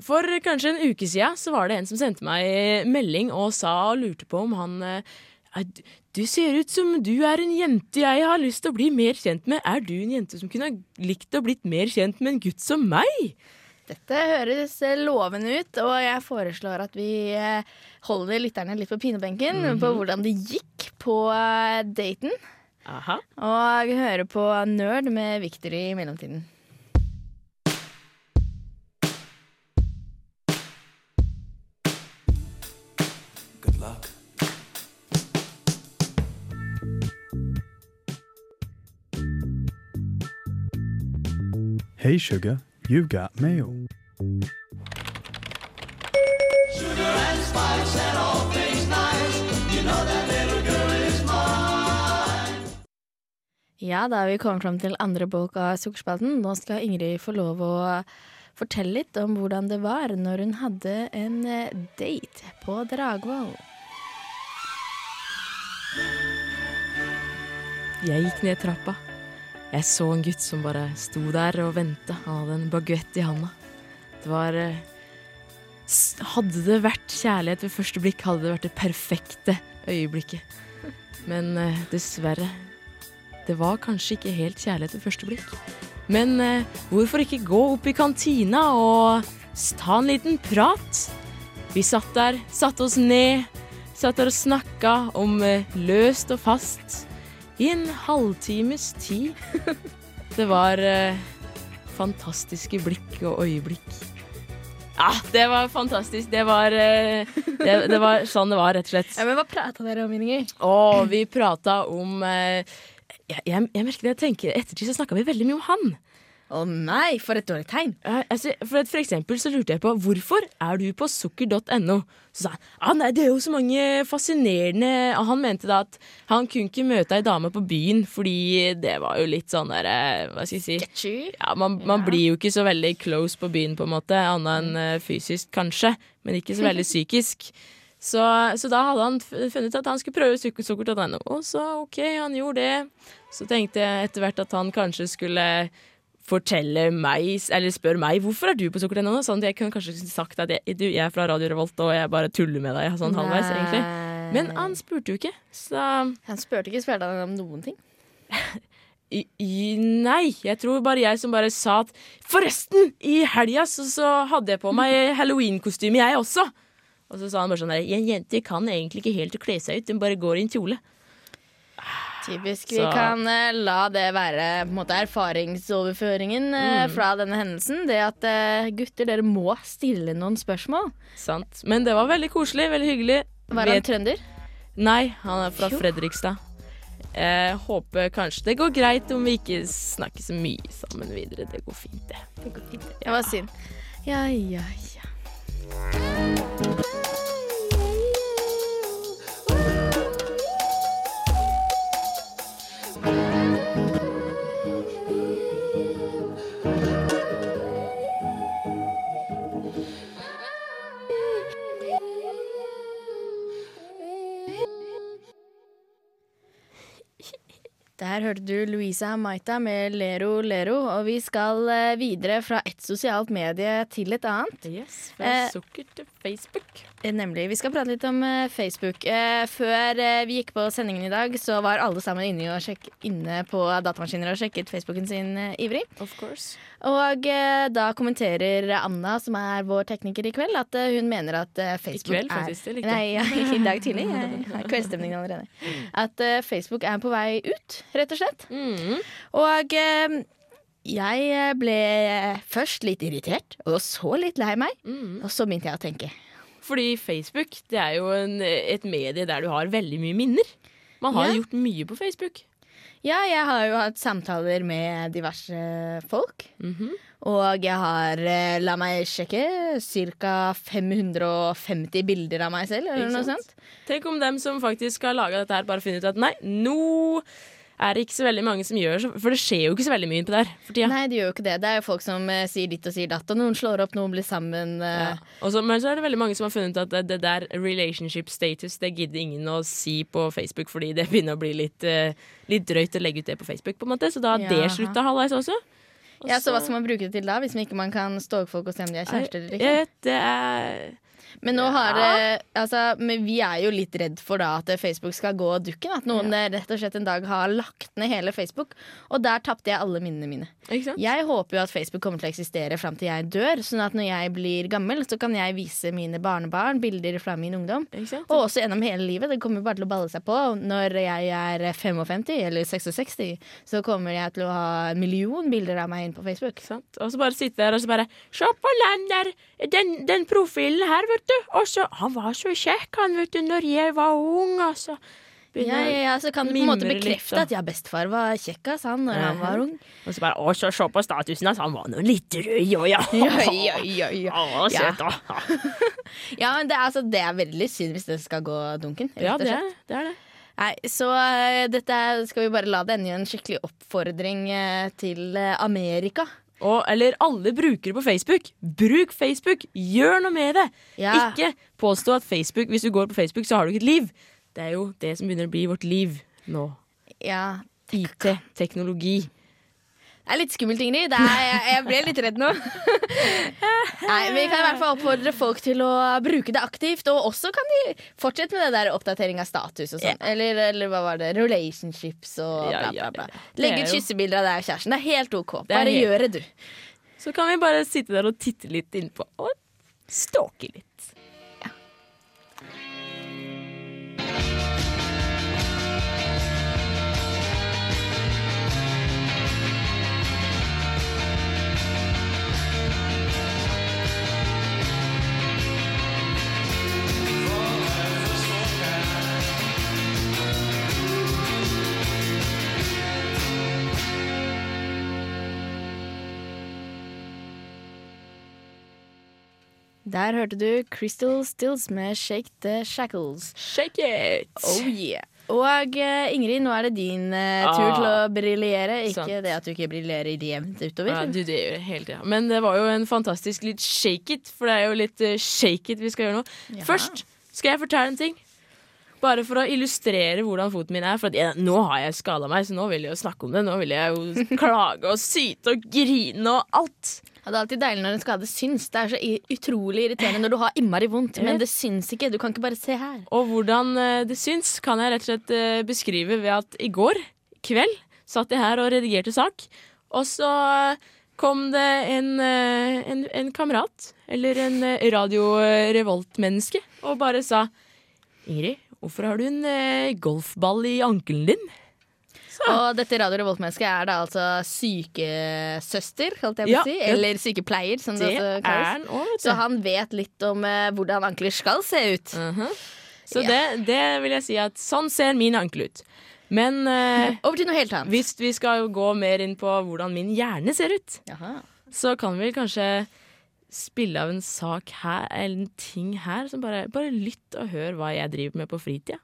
S7: For kanskje en uke siden så var det en som sendte meg melding og sa og lurte på om han eh, «Ja, du- ser ut som du er en jente jeg har lyst til å bli mer kjent med. Er du en jente som kunne likt å blitt mer kjent med en gutt som meg?
S3: Dette høres lovende ut, og jeg foreslår at vi eh, holder lytterne litt på pinebenken
S7: Mhm.
S3: på hvordan det gikk på eh, daten.
S7: Aha.
S3: Og hører på Nerd med Victor i mellomtiden.
S13: Hey, sugar, you've got mail.
S14: Sugar and spice and all things nice. You know that little girl is mine.
S3: Ja, da er vi kommet fram til andre bok av Sukkerspalten. Nå skal Ingrid få lov å fortelle litt om hvordan det var når hun hadde en eh, date på Dragvoll.
S7: Jeg gikk ned trappa. Jeg så en gutt som bare sto der og venta. Han hadde en baguett i handa. Det var eh, Hadde det vært kjærlighet ved første blikk, hadde det vært det perfekte øyeblikket. Men eh, dessverre. Det var kanskje ikke helt kjærlighet ved første blikk. Men eh, hvorfor ikke gå opp i kantina og ta en liten prat? Vi satt der, satte oss ned, satt der og snakka om løst og fast i en halvtimes tid. Det var eh, fantastiske blikk og øyeblikk. Ja, det var fantastisk. Det var, eh, det, det var sånn det var, rett og slett.
S3: Ja, men Hva prata dere om, Ingrid?
S7: Å, vi prata om eh, jeg, jeg, jeg merker det jeg tenker Ettertid så snakka vi veldig mye om han.
S3: Å nei, for et dårlig tegn.
S7: altså, for, for eksempel så lurte jeg på hvorfor er du på sukker.no? Så sa han ah, nei, det er jo så mange fascinerende Og Han mente da at han kunne ikke møte ei dame på byen fordi det var jo litt sånn der eh, Hva skal jeg si ja, man, man blir jo ikke så veldig close på byen, på en måte. Annet enn eh, fysisk, kanskje, men ikke så veldig psykisk. Så, så da hadde han funnet ut at han skulle prøve sukker.no. Og så OK, han gjorde det. Så tenkte jeg etter hvert at han kanskje skulle fortelle meg, eller spør meg hvorfor er du på sukker.no. Sånn jeg kunne kanskje sagt at jeg, du, jeg er fra Radio Revolt og jeg bare tuller med deg. Sånn halvveis, egentlig. Men han spurte jo ikke, så
S3: Han spurte ikke spurte han om noen ting.
S7: I, i, nei, jeg tror bare jeg som bare sa at Forresten, i helga så, så hadde jeg på meg halloweenkostyme, jeg også. Og så sa han bare sånn der En jente kan egentlig ikke helt kle seg ut, hun bare går i en kjole.
S3: Typisk. Vi
S7: Så-
S3: kan uh, la det være på måte, erfaringsoverføringen uh,
S7: Mm.
S3: fra denne hendelsen. Det at uh, gutter, dere må stille noen spørsmål.
S7: Sant. Men det var veldig koselig, veldig hyggelig.
S3: Var han
S7: Vet-
S3: trønder?
S7: Nei, han er fra
S3: Jo.
S7: Fredrikstad. Jeg håper kanskje det går greit om vi ikke snakker så mye sammen videre. Det går fint, det. Det går fint, det.
S3: Det var synd. Ja, ja, ja. Der hørte du Louisa Maita med Lero Lero, og vi skal eh, videre fra et sosialt medie til et annet.
S7: Yes, fra
S3: Eh,
S7: sukker til Facebook.
S3: Eh, Nemlig. Vi skal prate litt om Facebook. Eh, før vi gikk på sendingen i dag, så var alle sammen inne, og sjekk, inne på datamaskiner og sjekket Facebooken sin eh, ivrig.
S7: Of course.
S3: Og eh, da kommenterer Anna, som er vår tekniker i kveld, at eh, hun mener at eh, Facebook
S7: kveld, faktisk,
S3: er? Nei, ja, i dag tidlig. Jeg har kveldsstemning allerede. At Facebook er på vei ut, rett og slett.
S7: Mm.
S3: Og jeg ble først litt irritert, og så litt lei meg.
S7: Mm.
S3: Og så begynte jeg å tenke.
S7: Fordi Facebook det er jo en, et medie der du har veldig mye minner. Man har
S3: Ja.
S7: gjort mye på Facebook.
S3: Ja, jeg har jo hatt samtaler med diverse folk.
S7: Mhm.
S3: Og jeg har, eh, la meg sjekke, ca. 550 bilder av meg selv, eller noe sånt.
S7: Tenk om dem som faktisk har laga dette her, bare finner ut at nei, nå er det ikke så veldig mange som gjør så For det skjer jo ikke så veldig mye på der for tida.
S3: Nei, det gjør jo ikke det. Det er jo folk som eh, sier ditt og sier datt, og noen slår opp, noen blir sammen. eh.
S7: Ja. Og så- men så er det veldig mange som har funnet at det, det der relationship status Det gidder ingen å si på Facebook, fordi det begynner å bli litt, eh, litt drøyt å legge ut det på Facebook. på en måte Så da har det
S3: Jaha.
S7: slutta halvveis også. Og
S3: Ja, så hva skal man bruke det til da, hvis man ikke man kan stalke folk og se om de er kjærester eller ikke?
S7: Eh, Det er
S3: Men nå har det altså, men Vi er jo litt redd for da at Facebook skal gå dukken. At noen ja. rett og slett en dag har lagt ned hele Facebook. Og der tapte jeg alle minnene mine. Jeg håper jo at Facebook kommer til å eksistere fram til jeg dør. Sånn at når jeg blir gammel, så kan jeg vise mine barnebarn bilder fra min ungdom. Og også gjennom hele livet. Det kommer bare til å balle seg på. Når jeg er 55 eller 66, så kommer jeg til å ha en million bilder av meg inn på Facebook.
S7: Og så bare sitte der og så bare Se på den der, den, den profilen her, vet du. Og så Han var så kjekk, han, vet du, når jeg var ung, altså.
S3: Ja, ja, ja, så kan du på en måte bekrefte
S7: litt,
S3: at ja, bestefar var kjekk ass, han når han var ung.
S7: Og så bare Å, så se på statusen hans, han var nå litt røy òg, ja.
S3: Ja, ja, ja, ja.
S7: Å,
S3: Ja.
S7: søt, da.
S3: Ja, men det, altså, det er veldig synd hvis det skal gå dunken.
S7: Ja, det det. Er det.
S3: Nei, så uh, dette skal vi bare la det ende i en skikkelig oppfordring uh, til uh, Amerika.
S7: Og, eller alle brukere på Facebook. Bruk Facebook! Gjør noe med det!
S3: Ja.
S7: Ikke påstå at Facebook, hvis du går på Facebook, så har du ikke et liv. Det er jo det som begynner å bli vårt liv nå.
S3: Ja,
S7: IT, teknologi.
S3: Det er litt skummelt, Ingrid. Det er, jeg, jeg ble litt redd nå. Nei, Vi kan i hvert fall oppfordre folk til å bruke det aktivt. Og også kan de fortsette med det der oppdatering av status og sånn. Eller, eller hva var det? Relationships og bla, bla, bla.
S7: Legg
S3: Legge ut kyssebilder av deg og kjæresten. Det er helt OK.
S7: Det
S3: Bare
S7: helt-
S3: gjør det, du.
S7: Så kan vi bare sitte der og titte litt innpå og stalke litt.
S3: Der hørte du Crystal Stills med Shake the Shackles.
S7: Shake it!
S3: Oh yeah. Og eh, Ingrid, nå er det din uh, tur
S7: Ah.
S3: til å briljere. Ikke
S7: Sant.
S3: det at du ikke briljerer jevnt utover.
S7: Ja, du, det gjør hele tida. Men det var jo en fantastisk litt shake it, for det er jo litt uh, shake it vi skal gjøre nå.
S3: Ja.
S7: Først skal jeg fortelle en ting. Bare for å illustrere hvordan foten min er. For jeg, nå har jeg skada meg, så nå vil jeg jo snakke om det. Nå vil jeg jo klage og syte og grine og alt.
S3: Ja, det er alltid deilig når en skade syns. Det er så utrolig irriterende når du har innmari vondt, men det syns ikke. Du kan ikke bare se her.
S7: Og hvordan eh, det syns, kan jeg rett og slett eh, beskrive ved at i går kveld satt jeg her og redigerte sak, og så kom det en, eh, en, en kamerat, eller en Radio Revolt-menneske, og bare sa Ingrid, hvorfor har du en golfball i ankelen din?
S3: Og dette Radio Revolt-mennesket er da altså sykesøster, kalte jeg på å si. Eller sykepleier, som det,
S7: Det
S3: også kalles.
S7: også.
S3: Så han vet litt om uh, hvordan ankler skal se ut.
S7: Så
S3: Ja.
S7: det, det vil jeg si at sånn ser min ankel ut. Men uh,
S3: over til noe helt annet.
S7: Hvis vi skal gå mer inn på hvordan min hjerne ser ut, så kan vi kanskje spille av en sak her, eller en ting her, som bare, bare lytt og hør hva jeg driver med på fritida.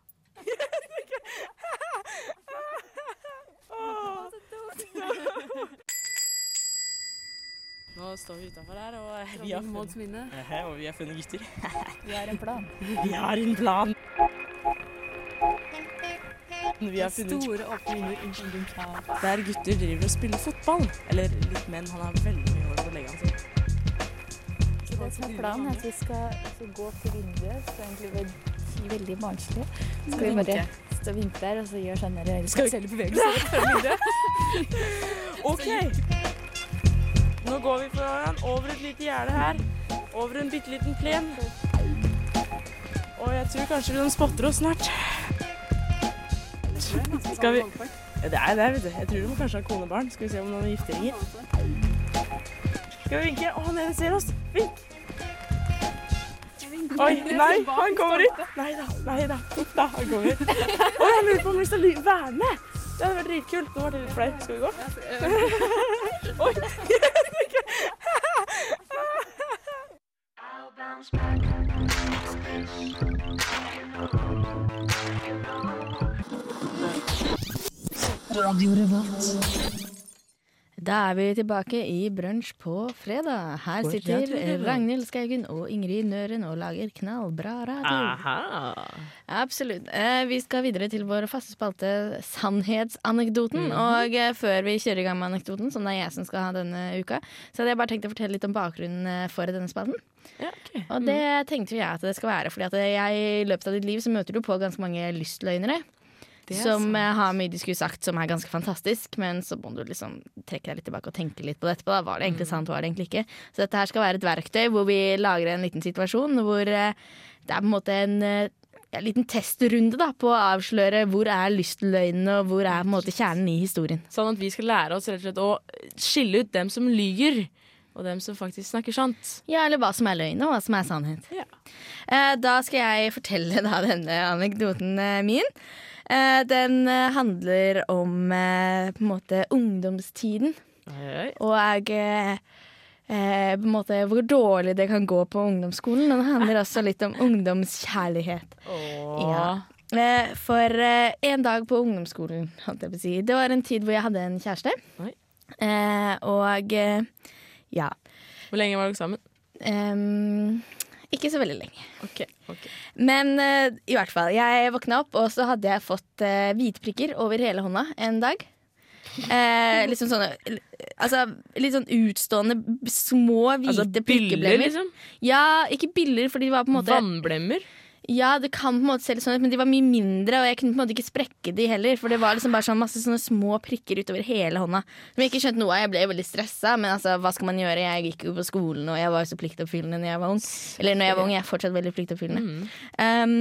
S7: Nå står vi utafor her, og vi har funnet, og vi har funnet gutter.
S15: Vi har en plan.
S7: Vi har en plan. Vi har funnet
S15: Store plan.
S7: der gutter driver og spiller fotball. Eller litt menn. Han har veldig mye hår på leggene sine.
S15: Så det som er planen, er at vi skal gå til vinduet, så egentlig ve- veldig barnslig. Så skal vi bare stå og vinke der, og så gjør sånne rare
S7: Skal vi-
S15: selge bevegelser fra vinduet.
S7: OK. Nå går vi foran over et lite gjerde her. Over en bitte liten plen. Og jeg tror kanskje de spotter oss snart. Skal vi ja, Det er det, vet du. Jeg tror de kanskje ha kone og barn. Skal vi se om noen er gifteringer. Skal vi vinke? Å, han ene ser oss. Vink. Oi, nei, han kommer ut. Nei da, nei da. Da, han kommer ut. Oi, han lurer på om han har å ly- være med. Det hadde vært dritkult. Nå ble det litt flaut. Skal vi gå? Oi.
S12: Radio Revolt.
S3: Da er vi tilbake i Brunsj på fredag. Her sitter Ragnhild Skaugen og Ingrid Nøren og lager knallbra radio.
S7: Aha.
S3: Absolutt. Eh, vi skal videre til vår faste spalte Sannhetsanekdoten.
S7: Mm.
S3: Og eh, før vi kjører i gang med anekdoten, som det er jeg som skal ha denne uka, så hadde jeg bare tenkt å fortelle litt om bakgrunnen eh, for denne spalten.
S7: Ja, ok.
S3: Og det tenkte jeg at det skal være, fordi at jeg, i løpet av ditt liv så møter du på ganske mange lystløgnere. Som
S7: sant.
S3: eh, har mye de skulle sagt som er ganske fantastisk, men så må du liksom trekke deg litt tilbake og tenke litt på det etterpå. Da. Var det egentlig sant, var det egentlig ikke? Så dette her skal være et verktøy hvor vi lager en liten situasjon hvor eh, det er på en måte en eh, ja, liten testrunde da, på å avsløre hvor er lystløgnene og hvor er på en måte kjernen i historien.
S7: Sånn at vi skal lære oss rett og slett å skille ut dem som lyger, og dem som faktisk snakker sant.
S3: Ja, eller hva som er løgn, og hva som er sannhet. Eh, da skal jeg fortelle da denne anekdoten eh, min. Eh, den eh, handler om eh, på en måte ungdomstiden. Og jeg eh, på en måte hvor dårlig det kan gå på ungdomsskolen. Og det handler også litt om ungdomskjærlighet. Ja. Eh, for eh, en dag på ungdomsskolen, holdt jeg på å si. Det var en tid hvor jeg hadde en kjæreste. Og ja.
S7: Hvor lenge var dere sammen?
S3: Ikke så veldig lenge.
S7: Okay, okay.
S3: Men uh, i hvert fall, jeg våkna opp, og så hadde jeg fått uh, hvitprikker over hele hånda en dag. Eh, liksom sånne Altså litt sånn utstående, små, hvite
S7: Altså
S3: prikkeblemmer.
S7: liksom?
S3: Ja, ikke biller, for de var på en måte
S7: Vannblemmer?
S3: Ja, det kan på en måte se litt sånn ut, men de var mye mindre, og jeg kunne på en måte ikke sprekke de heller. For det var liksom bare sånn masse sånne små prikker utover hele hånda. Som jeg ikke skjønte noe av. Jeg ble veldig stressa, men altså, hva skal man gjøre? Jeg gikk jo på skolen, og jeg var jo så pliktoppfyllende når jeg var ung. Eller når jeg var ung, jeg er fortsatt veldig pliktoppfyllende. Um,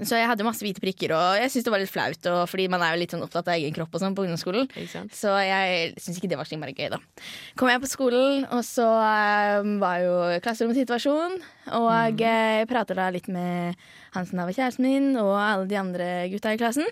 S3: så jeg hadde masse hvite prikker, og jeg syntes det var litt flaut. Fordi man er jo litt sånn opptatt av egen kropp og sånn på ungdomsskolen. Så jeg syns ikke det var så innmari gøy, da. Kom jeg på skolen, og så um, var jo klasseromsituasjon. Og jeg prater da litt med han som da var kjæresten min, og alle de andre gutta i klassen.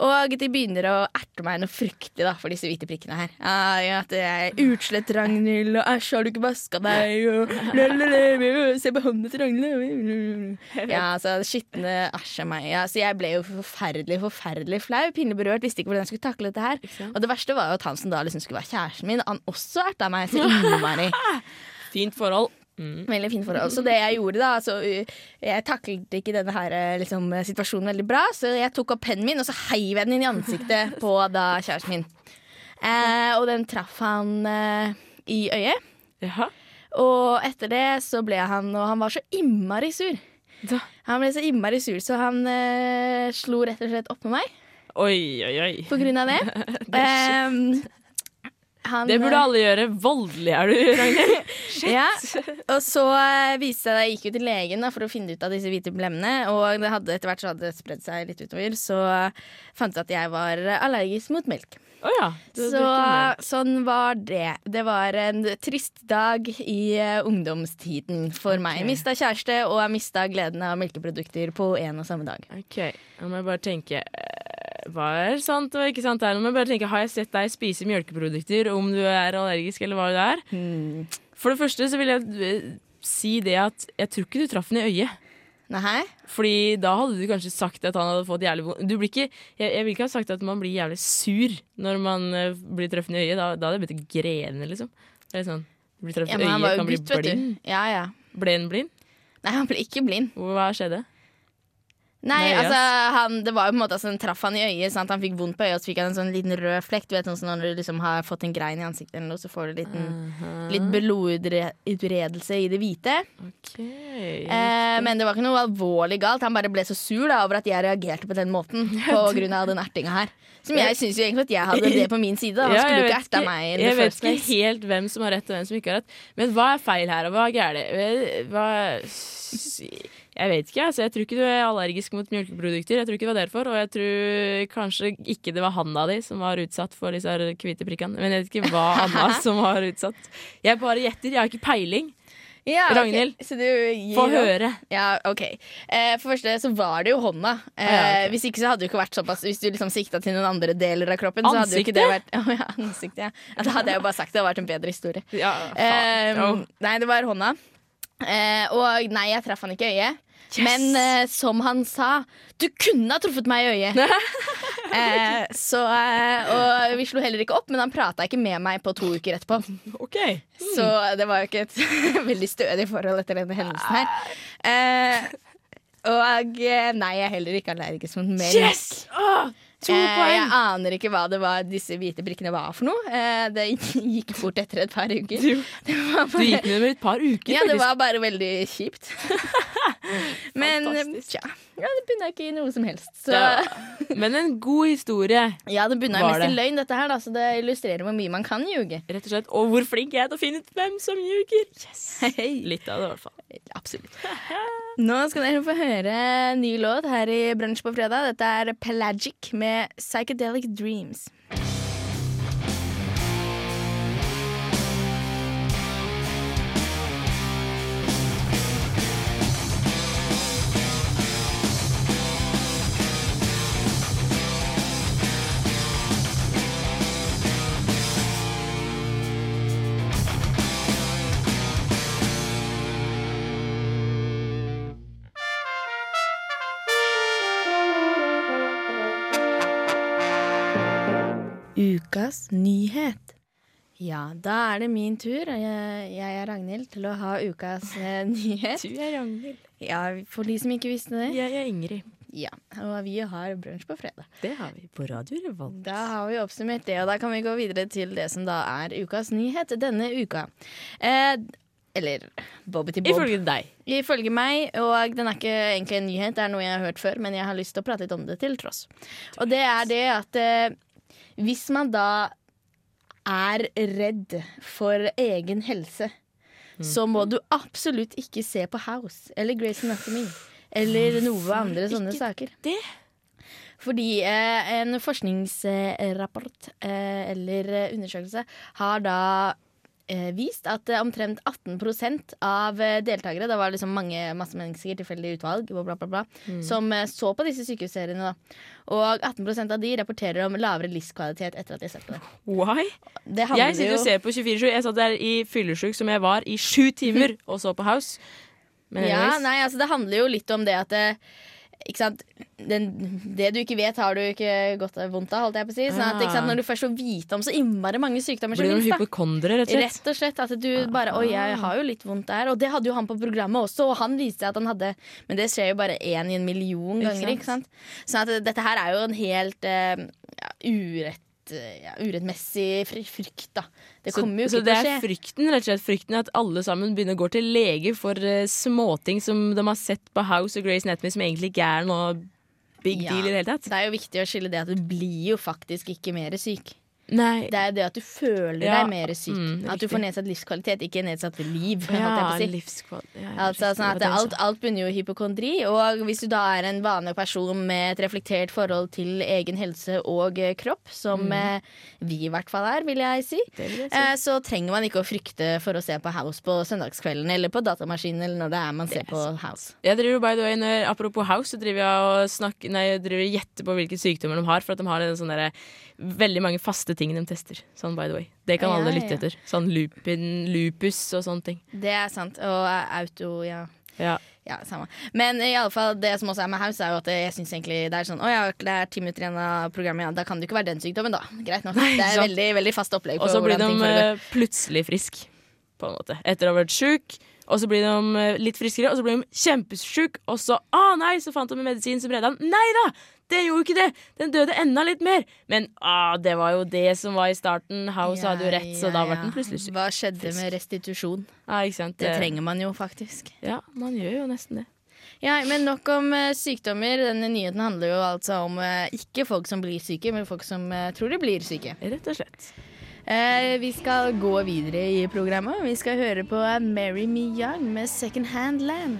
S3: Og de begynner å erte meg noe fryktelig da, for disse hvite prikkene her. Ah, ja, at jeg er utslett, Ragnhild, og æsj, har du ikke vaska deg, og lalalala, se på hånden til Ragnhild. Ja, altså, skitne æsj av meg. Ja, så jeg ble jo forferdelig, forferdelig flau. Pinlig berørt, visste ikke hvordan jeg skulle takle dette her. Og det verste var jo at han som da liksom skulle være kjæresten min, han også erta meg så innmari.
S7: Fint forhold.
S3: Veldig fint forhold. Så det jeg gjorde da altså, Jeg taklet ikke denne her, eh, liksom, situasjonen veldig bra, så jeg tok opp pennen min og så heiv jeg den inn i ansiktet på da kjæresten min. Eh, og den traff han eh, i øyet. Og etter det så ble han Og han var så innmari sur. Han ble så innmari sur, så han eh, slo rett og slett opp med meg
S7: Oi, oi, oi.
S3: på grunn av det.
S7: Det
S3: Em, han,
S7: Det burde
S3: eh,
S7: alle gjøre. Voldelig er du, Ragnhild.
S3: Ja, og så eh, viste jeg, Jeg gikk jo til legen da, for å finne ut av disse hvite blemmene. Og det hadde, etter hvert så hadde det spredd seg litt utover. Så fant jeg at jeg var allergisk mot melk.
S7: Oh ja, du
S3: så
S7: du
S3: sånn var det. Det var en trist dag i uh, ungdomstiden for meg.
S7: Jeg
S3: Mista kjæreste, og jeg mista gleden av melkeprodukter på en og samme dag.
S7: Ok, Nå må jeg bare tenke er sant og ikke sant her? Men bare tenke, Har jeg sett deg spise melkeprodukter, om du er allergisk eller hva du er?
S3: Hmm.
S7: For det første så vil jeg eh, si det at jeg tror ikke du traff den i øyet.
S3: Nei?
S7: Fordi da hadde du kanskje sagt at han hadde fått jævlig vondt. Du blir ikke, jeg, jeg vil ikke ha sagt at man blir jævlig sur når man eh, blir truffet i øyet. Da, da hadde jeg begynt å grene, liksom. Det er sånn, blir truffet
S3: Ja,
S7: i
S3: han
S7: øyet,
S3: var
S7: kan bli
S3: gutt, vet
S7: blind.
S3: Ja, ja.
S7: Ble han blind?
S3: Nei, han ble ikke blind.
S7: Hva skjedde?
S3: Nei, altså, han, det var jo på en måte altså, Den traff han i øyet, sant? han fikk vondt på øyet, og så fikk han en sånn liten rød flekk. Du vet sånn Når du liksom har fått en grein i ansiktet, eller noe, så får du liten, litt blodutredelse i det hvite. Eh, men det var ikke noe alvorlig galt. Han bare ble så sur da, over at jeg reagerte på den måten. På grunn av den ertinga her. Som jeg syns jo egentlig at jeg hadde det på min side. Han
S7: Ja,
S3: skulle ikke erta meg.
S7: Jeg vet ikke
S3: place.
S7: helt hvem som har rett og hvem som ikke har rett. Men hva er feil her, og hva er galt? Hva Jeg vet ikke. Altså, jeg tror ikke du er allergisk mot melkeprodukter. Jeg tror ikke det var derfor. Og jeg tror kanskje ikke det var handa di som var utsatt for disse hvite prikkene. Men jeg vet ikke hva Anna som var utsatt. Jeg bare gjetter. Jeg har ikke peiling.
S3: Ja, okay.
S7: Ragnhild,
S3: Så du
S7: få høre.
S3: Ja, ok. Eh, for første så var det jo hånda. Eh,
S7: ah, ja, okay.
S3: Hvis ikke så hadde det ikke vært såpass Hvis du liksom sikta til noen andre deler av kroppen, så hadde jo ikke det vært
S7: Ansiktet?
S3: Ja, ansiktet, ja. Da hadde jeg jo bare sagt det hadde vært en bedre historie.
S7: Ja,
S3: Eh,
S7: faen. Oh.
S3: nei, det var hånda. Eh, og nei, jeg traff han ikke i øyet. Men eh, som han sa, du kunne ha truffet meg i øyet. eh, så, eh, og vi slo heller ikke opp, men han prata ikke med meg på to uker etterpå. Så det var jo ikke et veldig stødig forhold etter denne hendelsen her. Eh, og eh, nei, jeg er heller ikke allergisk mot melk.
S7: Yes! Åh, to
S3: Eh,
S7: poeng!
S3: jeg aner ikke hva det var disse hvite brikkene var for noe. Eh, det gikk fort etter et par uker.
S7: Du,
S3: Det var
S7: du gikk med dem et par uker,
S3: Ja, det var bare veldig kjipt. Men tja, ja, det bunna ikke i noe som helst. Så.
S7: Men en god historie.
S3: Ja, det bunna
S7: mest
S3: mest i løgn, dette her, da, så det illustrerer hvor mye man kan ljuge.
S7: Rett og slett. Og hvor flink jeg er til å finne ut hvem som ljuger. Litt av det, i hvert fall.
S3: Absolutt. Nå skal dere få høre ny låt her i Brunsj på fredag. Dette er Pelagic med Psychedelic Dreams. Ukas nyhet. Ja, da er det min tur. Jeg, jeg er Ragnhild til å ha ukas eh, nyhet.
S7: Du er Ragnhild.
S3: Ja, For de som ikke visste det.
S7: Jeg er Ingrid.
S3: Ja, Og vi har brunsj på fredag.
S7: Det har vi på Radio Revolt.
S3: Da har vi oppsummert det, og da kan vi gå videre til det som da er ukas nyhet denne uka. Eh, eller Bobbity Bob.
S7: Ifølge deg.
S3: Ifølge meg, og den er ikke egentlig en nyhet, det er noe jeg har hørt før, men jeg har lyst til å prate litt om det til tross. Og det er det at eh, hvis man da er redd for egen helse, så må du absolutt ikke se på House eller Grace Anatomy eller noe andre sånne saker.
S7: det?
S3: Fordi eh, en forskningsrapport eh, eller eh, undersøkelse har da vist at eh, omtrent 18 av eh, deltakere, det var liksom mange masse mennesker, tilfeldig utvalg, bla, bla, bla,
S7: Mm.
S3: som eh, så på disse sykehusseriene. Da. Og 18% av de rapporterer om lavere livskvalitet etter at de har sett på det.
S7: Why?
S3: Det
S7: Jeg sitter og ser på 24-7. Jeg satt der i fyllesyk som jeg var i sju timer og så på House. Men
S3: ja, nei, altså det handler jo litt om det at? Den, det du ikke vet, har du ikke godt av vondt av. Holdt jeg på å si. Sånn at, sant?
S7: Ah.
S3: Når du først får vite om så innmari mange sykdommer
S7: Blir du hypokondere, rett og slett?
S3: Rett og slett. At du bare Oi, jeg har jo litt vondt der. Og det hadde jo han på programmet også, og han viste at han hadde Men det skjer jo bare én i en million ganger, ikke sant? Sånn at dette her er jo en helt uh, urett ja, urettmessig frykt, da. Det
S7: Så,
S3: kommer jo ikke til å
S7: er
S3: skje.
S7: frykten rett og slett frykten at alle sammen begynner å gå til lege for uh, småting som de har sett på House og Grace Anatomy som egentlig ikke er noe big
S3: Ja,
S7: deal i det hele tatt.
S3: Det er jo viktig å skille det at du blir jo faktisk ikke mer syk.
S7: Nei.
S3: Det er det at du føler
S7: Ja,
S3: deg mer syk.
S7: mm,
S3: at du får nedsatt livskvalitet, ikke nedsatt liv.
S7: Ja,
S3: på si.
S7: livskvalitet. Ja,
S3: Altså, sånn alt, alt bunner jo i hypokondri. Og hvis du da er en vanlig person med et reflektert forhold til egen helse og eh, kropp, som
S7: Mm.
S3: eh, vi i hvert fall er, vil jeg si,
S7: vil jeg si.
S3: eh, så trenger man ikke å frykte for å se på House på søndagskvelden eller på datamaskinen eller når det er man ser på House.
S7: Jeg driver by the way, når, Apropos House, så driver jeg og snakker, nei, jeg driver gjetter på hvilke sykdommer de har. For at de har en sånn veldig mange faste ting de tester. Sånn by the way Det kan
S3: Ja,
S7: alle
S3: ja.
S7: lytte etter. Sånn lupin, lupus og sånne ting.
S3: Det er sant. Og eh, auto, ja.
S7: Ja.
S3: Ja, samme. Men i alle fall, det som også er med House, er jo at jeg syns egentlig det er sånn Å ja, det er ti minutter igjen av programmet, ja. Da kan det ikke være den sykdommen, da. Greit nok.
S7: Nei,
S3: det er
S7: sant.
S3: veldig, veldig fast opplegg.
S7: Og så blir de
S3: ting
S7: eh, plutselig frisk, på en måte. Etter å ha vært sjuk. Og så blir de eh, litt friskere, og så blir de kjempesjuk. Og så ah, nei, så fant de en medisin som redda den. Nei da! Den gjorde ikke det! Den døde enda litt mer. Men ah, det var jo det som var i starten. House hadde jo rett, så da ble den plutselig syk.
S3: Hva skjedde med restitusjon?
S7: Ah, ikke sant?
S3: Det trenger man jo faktisk.
S7: Ja, man gjør jo nesten det.
S3: Ja, Men nok om uh, sykdommer. Denne nyheten handler jo altså om uh, ikke folk som blir syke, men folk som uh, tror de blir syke.
S7: Rett og slett.
S3: Eh, vi skal gå videre i programmet. Vi skal høre på eh, Marry Me Young med Second Hand Land.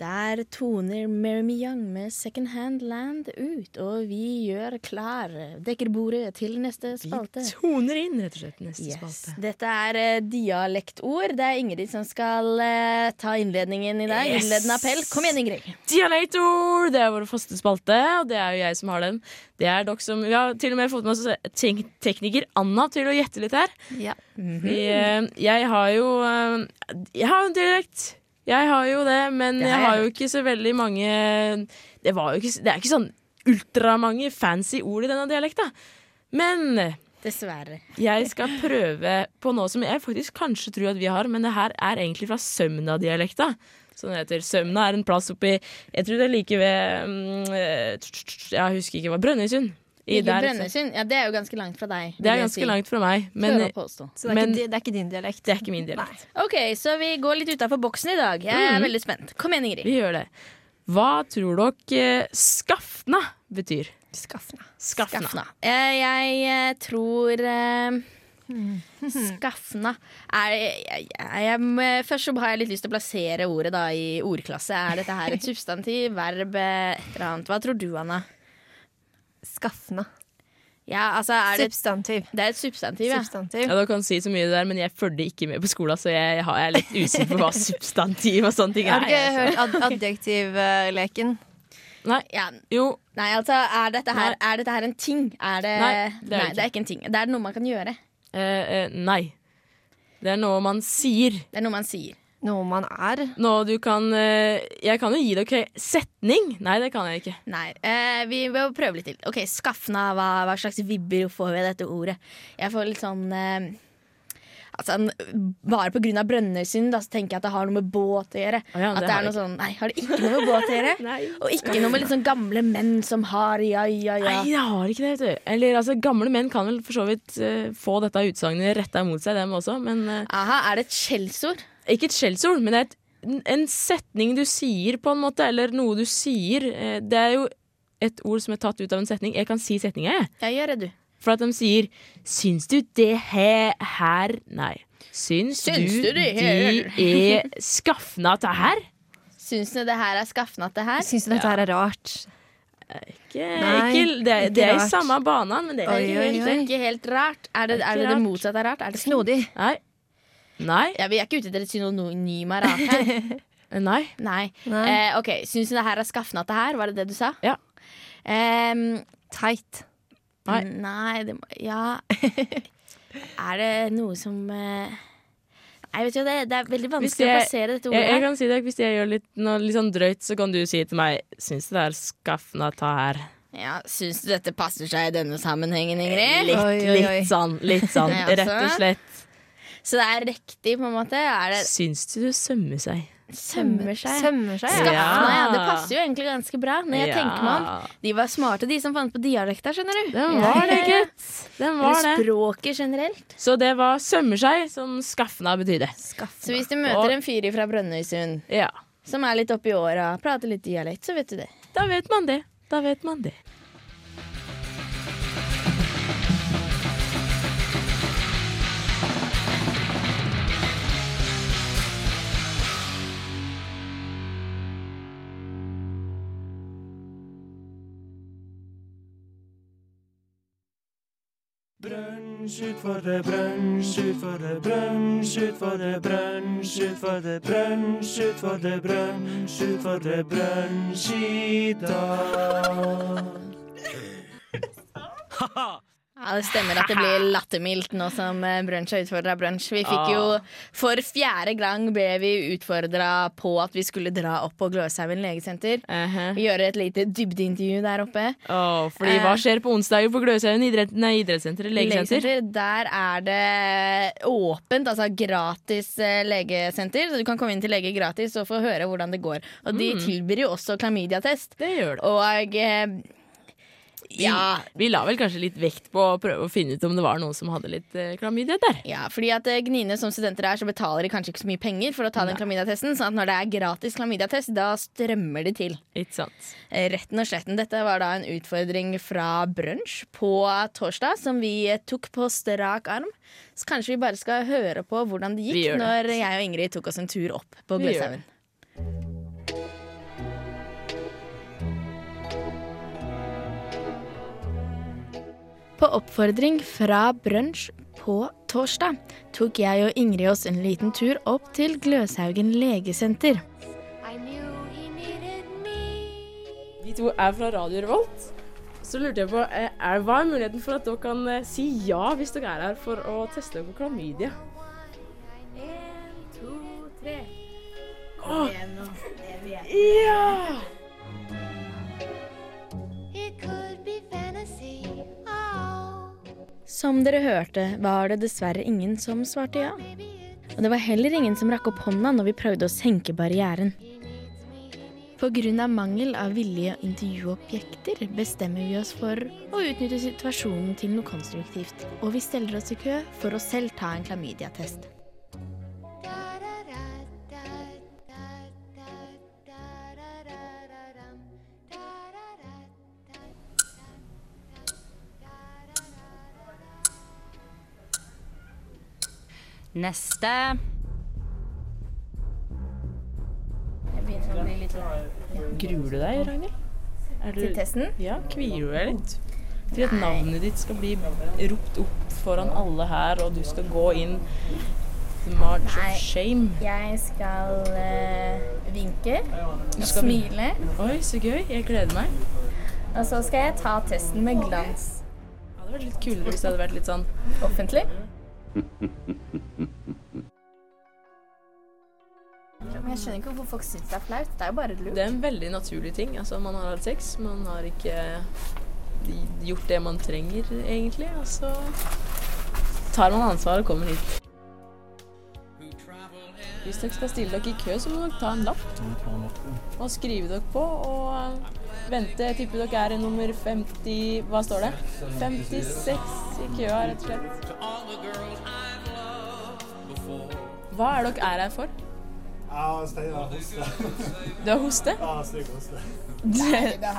S3: Der toner Mary Me Young med Second Hand Land ut, og vi gjør klar. Dekker bordet til neste spalte.
S7: Vi Toner inn, rett og slett, neste
S3: Yes.
S7: spalte.
S3: Dette er eh, dialektord. Det er Ingrid som skal uh, ta innledningen i dag.
S7: Yes.
S3: Innledende appell. Kom igjen, Ingrid.
S7: Dialektord! Det er vår faste spalte, og det er jo jeg som har den. Det er dere som Vi har til og med fått med oss te- tekniker Anna til å gjette litt her.
S3: Ja.
S7: Vi, eh, jeg har jo eh, Jeg har en dialekt. Jeg har jo det, men jeg har jo ikke så veldig mange Det, ikke, det er ikke sånn ultramange fancy ord i denne dialekta. Men
S3: Dessverre.
S7: jeg skal prøve på noe som jeg faktisk kanskje tror at vi har, men det her er egentlig fra Sømna-dialekta. Som det heter. Sømna er en plass oppi Jeg tror det er like ved mm, eh, Jeg husker ikke hva Brønnøysund. I der-
S3: Brønnøysund. Ja, det er jo ganske langt fra deg.
S7: Det er ganske langt fra meg. Men.
S16: Så det er,
S7: men
S16: ikke, det er ikke din dialekt?
S7: det er ikke min dialekt.
S3: OK, så vi går litt utafor boksen i dag. Jeg er
S7: mm.
S3: veldig spent. Kom igjen, Ingrid.
S7: Vi gjør det. Hva tror dere eh, skafna betyr?
S16: Skafna.
S7: Skafna.
S3: Skafna. Jeg, jeg eh, tror eh, Skafna er, jeg, jeg, jeg, Først så har jeg litt lyst til å plassere ordet da i ordklasse. Er dette her et substantiv, verb, eh, et eller annet? Hva tror du, Anna?
S16: Skafna.
S3: Ja, altså er det,
S16: Substantiv.
S3: det er et substantiv, ja.
S16: Substantiv.
S7: Ja, Du kan si så mye der, men jeg følger ikke med på skolen, så jeg, jeg er litt usikker på hva substantiv og sånne ting er.
S16: Har du ikke hørt ad adjektivleken?
S7: Nei.
S3: Ja.
S7: Jo.
S3: Nei, altså, er dette, her, er dette her en ting? Er det,
S7: Nei, det er
S3: nei, det er ikke en ting. Det er noe man kan gjøre.
S7: Eh, eh, nei. Det er noe man sier.
S3: Det er noe man sier.
S16: Noe man er.
S7: Nå, du kan eh, Jeg kan jo gi dere setning. Nei, det kan jeg ikke.
S3: Nei, eh, vi må prøve litt til. Ok, Skafna, hva, hva slags vibber får vi av dette ordet? Jeg får litt sånn eh, Altså, Bare av Brønnøysund så tenker jeg at det har noe med båt å gjøre.
S7: ja,
S3: at
S7: det
S3: det er noe sånn, Nei, har det ikke noe med båt å gjøre? Og ikke noe med litt sånn gamle menn som har ja, ja, ja.
S7: Nei, det har ikke det, vet du. Eller altså, gamle menn kan vel for så vidt uh, få dette utsagnet retta mot seg, dem også, men uh,
S3: Aha, Er det et skjellsord?
S7: Ikke et skjellsord, men det er et, en setning du sier, på en måte, eller noe du sier. Eh, Det er jo et ord som er tatt ut av en setning. Jeg kan si setninga, jeg.
S3: Ja, gjør det, du.
S7: For at de sier 'Syns du det he her Nei. Syns,
S3: Syns
S7: du,
S3: du det
S7: de
S3: her?»
S7: er skafna til her?
S3: Syns du det her er skafna det her?
S16: Syns du dette her er rart?
S7: Ikke,
S16: Nei,
S7: ikke, det, er-
S16: ikke
S7: det er i samme banen, men det er
S16: Oi,
S7: ikke
S16: oi,
S7: helt
S3: er ikke helt rart. Er det
S7: er
S3: er det, det motsatte av rart? Er det
S16: Snodig.
S7: Nei. Nei.
S3: Ja, vi er ikke ute etter et synonym av rart her.
S7: Nei.
S3: Nei.
S16: Nei.
S3: Eh, OK, syns du det her er skafnete her? Var det det du sa?
S7: Ja.
S3: Um,
S16: Teit.
S7: Nei.
S3: Nei, det må Ja. er det noe som eh, Nei, vet du, det, det er veldig
S7: vanskelig
S3: vanskelig å
S7: jeg,
S3: plassere dette ordet
S7: jeg
S3: jeg
S7: kan si det, hvis jeg gjør litt, noe litt sånn drøyt, så kan du si til meg Syns du det er skafna ta her?
S3: Ja, Syns du dette passer seg i denne sammenhengen, Ingrid?
S7: Litt, litt sånn. Litt sånn, rett og slett.
S3: Så det er riktig, på en måte? Er det
S7: Syns du det sømmer seg?
S3: Sømmer seg.
S16: Sømmer seg,
S3: Skaffene,
S7: ja.
S3: ja. Det passer jo egentlig ganske bra. Når jeg
S7: Ja.
S3: tenker meg om De var smarte, de som fant på dialekta, skjønner du.
S7: Den var det, gutt. Den var
S3: Eller
S7: det.
S3: språket generelt.
S7: Så det var sømmer seg, som skaffna betydde.
S3: Så hvis du møter en fyr fra Brønnøysund
S7: Ja.
S3: som er litt oppi åra, prater litt dialekt, så vet du det.
S7: Da vet man det. Da vet man det.
S14: Brunsj utfordrer brunsj, det brunsj, utfordrer brunsj, det brunsj, utfordrer brunsj, det brunsj i dag.
S3: Ja, Det stemmer at det blir lattermildt nå som eh, Brunsj har utfordra Brunsj. Vi fikk
S7: Ah.
S3: jo For fjerde gang ble vi utfordra på at vi skulle dra opp på Gløshaugen legesenter. Gjøre et lite dybdeintervju der oppe.
S7: Åh, fordi hva
S3: Eh.
S7: skjer på onsdag på Gløshaugen idrettssenter? Legesenter?
S3: Legesenter, Der er det åpent, altså gratis eh, legesenter. Så du kan komme inn til lege gratis og få høre hvordan det går. Og de
S7: Mm.
S3: tilbyr jo også klamydiatest.
S7: Det gjør det.
S3: Og eh, ja,
S7: Vi la vel kanskje litt vekt på å prøve å finne ut om det var noen som hadde litt eh, klamydia der.
S3: Ja, fordi at eh, Gnine som studenter er, så betaler de kanskje ikke så mye penger for å ta den klamydiatesten. Sånn at når det er gratis klamydiatest, da strømmer de til.
S7: Ikke sant.
S3: Eh, Retten og sletten. Dette var da en utfordring fra brunsj på torsdag, som vi tok på strak arm. Så kanskje vi bare skal høre på hvordan det gikk
S7: det.
S3: når jeg og Ingrid tok oss en tur opp på
S7: Vi
S3: Gløshaugen. På oppfordring fra brunsj på torsdag tok jeg og Ingrid oss en liten tur opp til Gløshaugen legesenter.
S7: Vi to er fra Radio Revolt. Så lurte jeg på, eh, er, Hva er muligheten for at dere kan eh, si ja hvis dere er her for å teste dere på klamydia?
S3: En, to, tre.
S7: Åh.
S3: Ja!
S7: Ja!
S3: Som dere hørte, var det dessverre ingen som svarte ja. Og det var heller ingen som rakk opp hånda når vi prøvde å senke barrieren. Pga. mangel av villige intervjuobjekter bestemmer vi oss for å utnytte situasjonen til noe konstruktivt. Og vi steller oss i kø for å selv ta en klamydiatest.
S17: Neste.
S3: Jeg begynner å bli litt
S7: Gruer du deg, Ragnhild?
S3: Til testen?
S7: Ja, kvier du deg litt? Til at navnet ditt skal bli ropt opp foran alle her, og du skal gå inn the march
S3: Nei.
S7: of shame.
S3: Jeg skal uh, vinke,
S7: Du skal-
S3: smile,
S7: Oi, så gøy. Jeg gleder meg.
S3: og så skal jeg ta testen med glans.
S7: Det hadde vært litt kulere hvis det hadde vært litt sånn
S3: Offentlig. Men jeg skjønner ikke hvorfor folk syns det er flaut. Det er jo bare lurt.
S7: Det er en veldig naturlig ting. Altså, man har hatt sex, man har ikke gjort det man trenger, egentlig. Og så tar man ansvar og kommer hit. Hvis dere skal stille dere i kø, så må dere ta en lapp og skrive dere på. Og eh, vente. Jeg tipper dere er i nummer 50 Hva står det? 56 i køa, rett og slett. Hva er dere er her for?
S4: Ja, Steinar hoster.
S7: Du har hoste?
S4: Ja, stygg hoste.
S7: Nei
S3: da.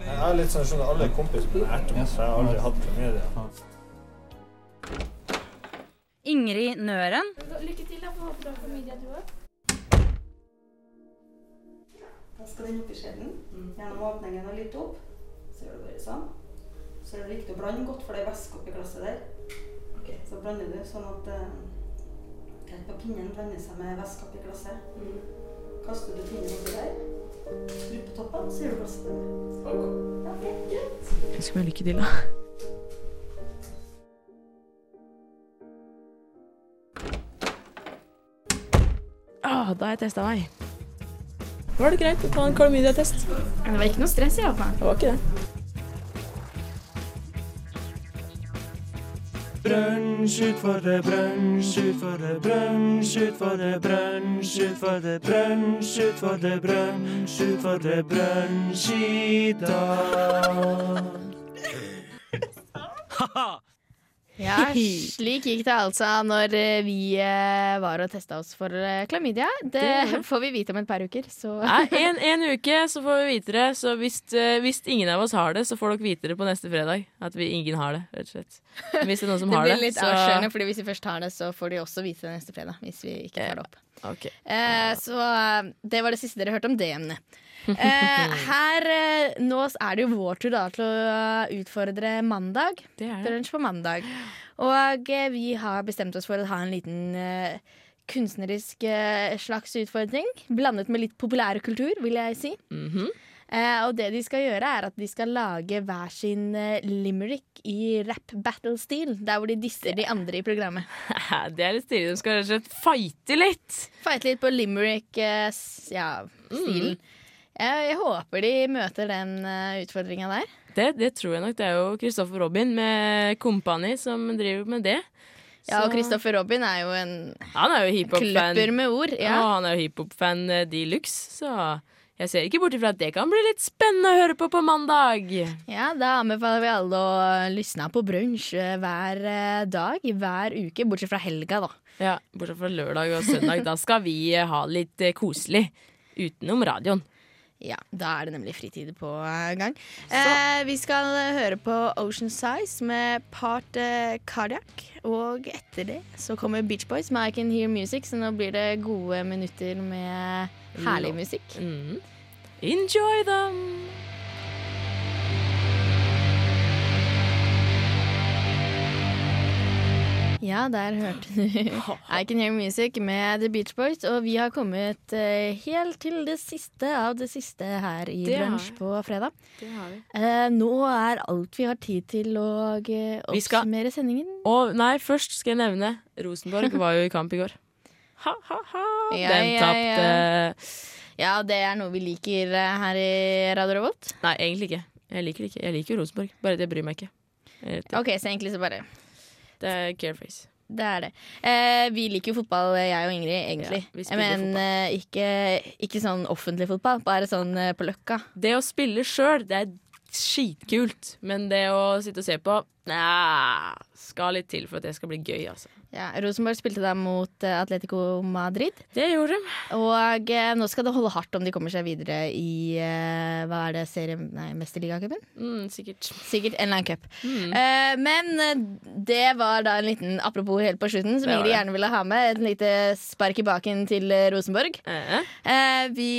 S4: Jeg er litt sånn, at alle kompiser på nært meg, så jeg har aldri hatt klamydia.
S17: Ingrid Nøren.
S3: Lykke til, da. Får håpe du har familie, du òg.
S18: Da skal den oppi skjeden. Gjennom åpningen og litt opp. Så gjør du bare sånn. Så er det viktig å blande godt, for det er væske oppi glasset der. Så blander du sånn at eh, helt på pinnen blander seg med væske oppi glasset. Kaster du pinnen oppi der, skru på toppen, så gjør du glasset Okay. Ja, det greit.
S7: Ønsker meg lykke til, da. Da har jeg testa meg. var det greit å ta en klamydia-test.
S3: Det var ikke noe stress, fall.
S7: Det var ikke det.
S14: Brunsj utfordre, brunsj utfordre, brunsj utfordre, brunsj utfordre, brunsj utfordre, brunsj utfordre, brunsj i dag.
S3: Ja, slik gikk det altså når eh, vi eh, var og testa oss for eh, klamydia. Det
S7: Det-
S3: får vi vite om et par uker, så
S7: Nei, en, en uke så får vi vite det. Så hvis, hvis ingen av oss har det, så får dere vite det på neste fredag. At vi ingen har det, rett og slett. Hvis det er noen som
S3: det
S7: har
S3: blir
S7: det,
S3: litt
S7: så
S3: avslørende, Fordi hvis vi først har det, så får de også vite det neste fredag. Hvis vi ikke tar det opp.
S7: Okay.
S3: Eh, så det var det siste dere hørte om det emnet. Eh, her eh, Nå er det jo vår tur da til å eh, utfordre mandag.
S7: Det er det.
S3: På mandag. Og vi har bestemt oss for å ha en liten kunstnerisk slags utfordring. Blandet med litt populærkultur, vil jeg si.
S7: Mm
S3: -hmm. Uh, og det de skal gjøre, er at de skal lage hver sin uh, limerick i rap battle-stil. Der hvor de disser de andre i programmet.
S7: Det er litt stilig. De skal rett og slett fighte litt.
S3: Fighte litt på limerick-stilen. ja, stilen.
S7: Mm.
S3: Jeg, jeg håper de møter den uh, utfordringa der.
S7: Det, det tror jeg nok. Det er jo Kristoffer Robin med Kompani som driver med det.
S3: Ja, og Kristoffer Robin er jo en
S7: Han er jo
S3: kløpper med ord.
S7: Ja,
S3: Ja.
S7: han er jo hiphop-fan eh, de luxe, så jeg ser ikke bort ifra at det kan bli litt spennende å høre på på mandag.
S3: Ja, Da anbefaler vi alle å lysne på brunsj eh, hver eh, dag, hver uke, bortsett fra helga, da.
S7: Ja, Bortsett fra lørdag og søndag. Da skal vi eh, ha litt eh, koselig utenom radioen.
S3: Ja, Da er det nemlig fritid på eh, gang. Eh, vi skal eh, høre på Ocean Size med Part eh, Cardiac. Og etter det så kommer Beach Boys med I Can Hear Music, så nå blir det gode minutter med herlig musikk.
S7: Mm. Enjoy them!
S3: Ja, der hørte du I Can Hear Music med The Beach Boys. Og vi har kommet eh, helt til det siste av det siste her i
S7: Det
S3: Brunsj på fredag.
S7: Det har vi.
S3: Eh, nå er alt vi har tid til å eh, oppsummere sendingen.
S7: Og nei, først skal jeg nevne Rosenborg var jo i kamp i går. Ha, ha, ha.
S3: Ja,
S7: Den
S3: ja,
S7: tapte
S3: ja. Ja, det er noe vi liker her i Radio Revolt.
S7: Nei, egentlig ikke. Jeg liker det ikke. Jeg liker jo Rosenborg, bare det bryr meg ikke.
S3: OK, så egentlig så bare
S7: Det er careface.
S3: Det er det. Eh, vi liker jo fotball, jeg og Ingrid, egentlig.
S7: Ja,
S3: Men eh, ikke, ikke sånn offentlig fotball, bare sånn eh, på Løkka.
S7: Det å spille sjøl, det er skitkult. Men det å sitte og se på Næh, skal litt til for at det skal bli gøy, altså.
S3: Ja, Rosenborg spilte da mot eh, Atletico Madrid.
S7: Det gjorde de.
S3: Og eh, nå skal det holde hardt om de kommer seg videre i eh, Hva er det, serie... Nei, Mesterligacupen?
S7: Mm, sikkert.
S3: Sikkert en eller annen cup.
S7: Mm.
S3: Eh, men eh, det var da en liten apropos helt på slutten, som Ingrid gjerne ville ha med. Et lite spark i baken til eh, Rosenborg. Eh, vi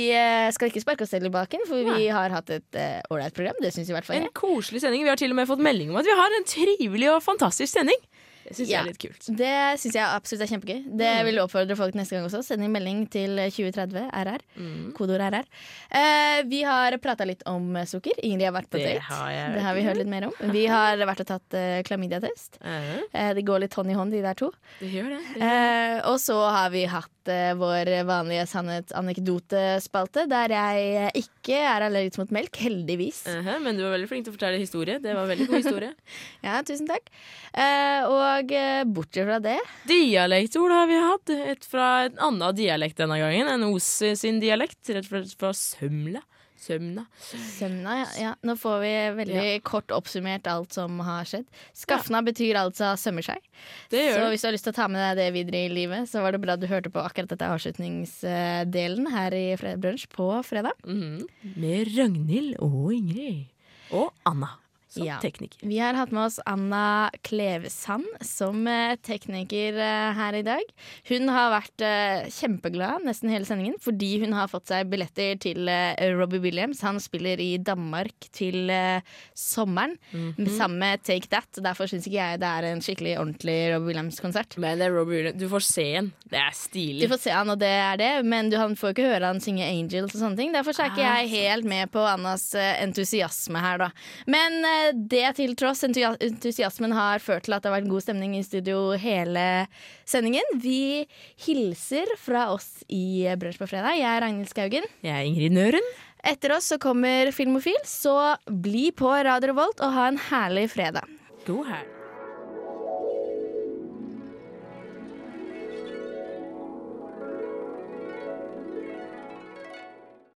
S3: skal ikke sparke oss selv i baken, for vi har hatt et ålreit program. Det syns i hvert fall
S7: En koselig sending. Vi har til og med fått melding om at vi har en trivelig og fantastisk sending. Det syns
S3: Ja.
S7: jeg er litt kult.
S3: Det syns jeg absolutt er kjempegøy. Det
S7: Mm.
S3: vil oppfordre folk neste gang også. Send inn melding til 2030 RR.
S7: Mm.
S3: Kodeord RR. Eh, vi har prata litt om eh, sukker. Ingrid har vært på
S7: Det
S3: date.
S7: har jeg
S3: det har vi hørt litt mer om. Vi har vært og tatt uh, klamydia-test. Eh, det går litt hånd i hånd, de der to.
S7: Det gjør det.
S3: Eh, og så har vi hatt eh, vår vanlige sannhet-anekdotespalte, der jeg eh, ikke er allergisk mot melk, heldigvis.
S7: Mhm, men du var veldig flink til å fortelle historie. Det var veldig god historie.
S3: Ja, tusen takk. Eh, og eh, bortsett fra det
S7: Dialektord har vi hatt. Et fra en annen dialekt denne gangen enn Os sin dialekt. Rett og slett fra Sømla. Sømna.
S3: Sømna, ja. ja. Nå får vi veldig kort oppsummert alt som har skjedd. Skafna betyr altså sømmer seg. Så hvis du har lyst til å ta med deg det videre i livet, så var det bra du hørte på akkurat dette avslutningsdelen her i Brunsj på fredag.
S7: Mhm. Med Ragnhild og Ingrid. Og Anna som
S3: Ja.
S7: tekniker.
S3: Vi har hatt med oss Anna Klevesand som eh, tekniker eh, her i dag. Hun har vært eh, kjempeglad nesten hele sendingen fordi hun har fått seg billetter til Robbie Williams. Han spiller i Danmark til sommeren sommeren
S7: -hmm.
S3: sammen med Take That. Derfor syns ikke jeg det er en skikkelig ordentlig Robbie Williams-konsert.
S7: Men det er Robbie Williams. Du får se han. Det er stilig.
S3: Du får se han, og det er det, men du, han får ikke høre han synge Angels og sånne ting. Derfor er ikke
S7: Ah,
S3: jeg helt med på Annas entusiasme her, da. Men det til tross, entusiasmen har ført til at det har vært god stemning i studio hele sendingen. Vi hilser fra oss i Brunsj på fredag. Jeg er Ragnhild Skaugen.
S7: Jeg er Ingrid Nøren.
S3: Etter oss så kommer Filmofil, så bli på Radio Revolt og ha en herlig fredag.
S7: God helg.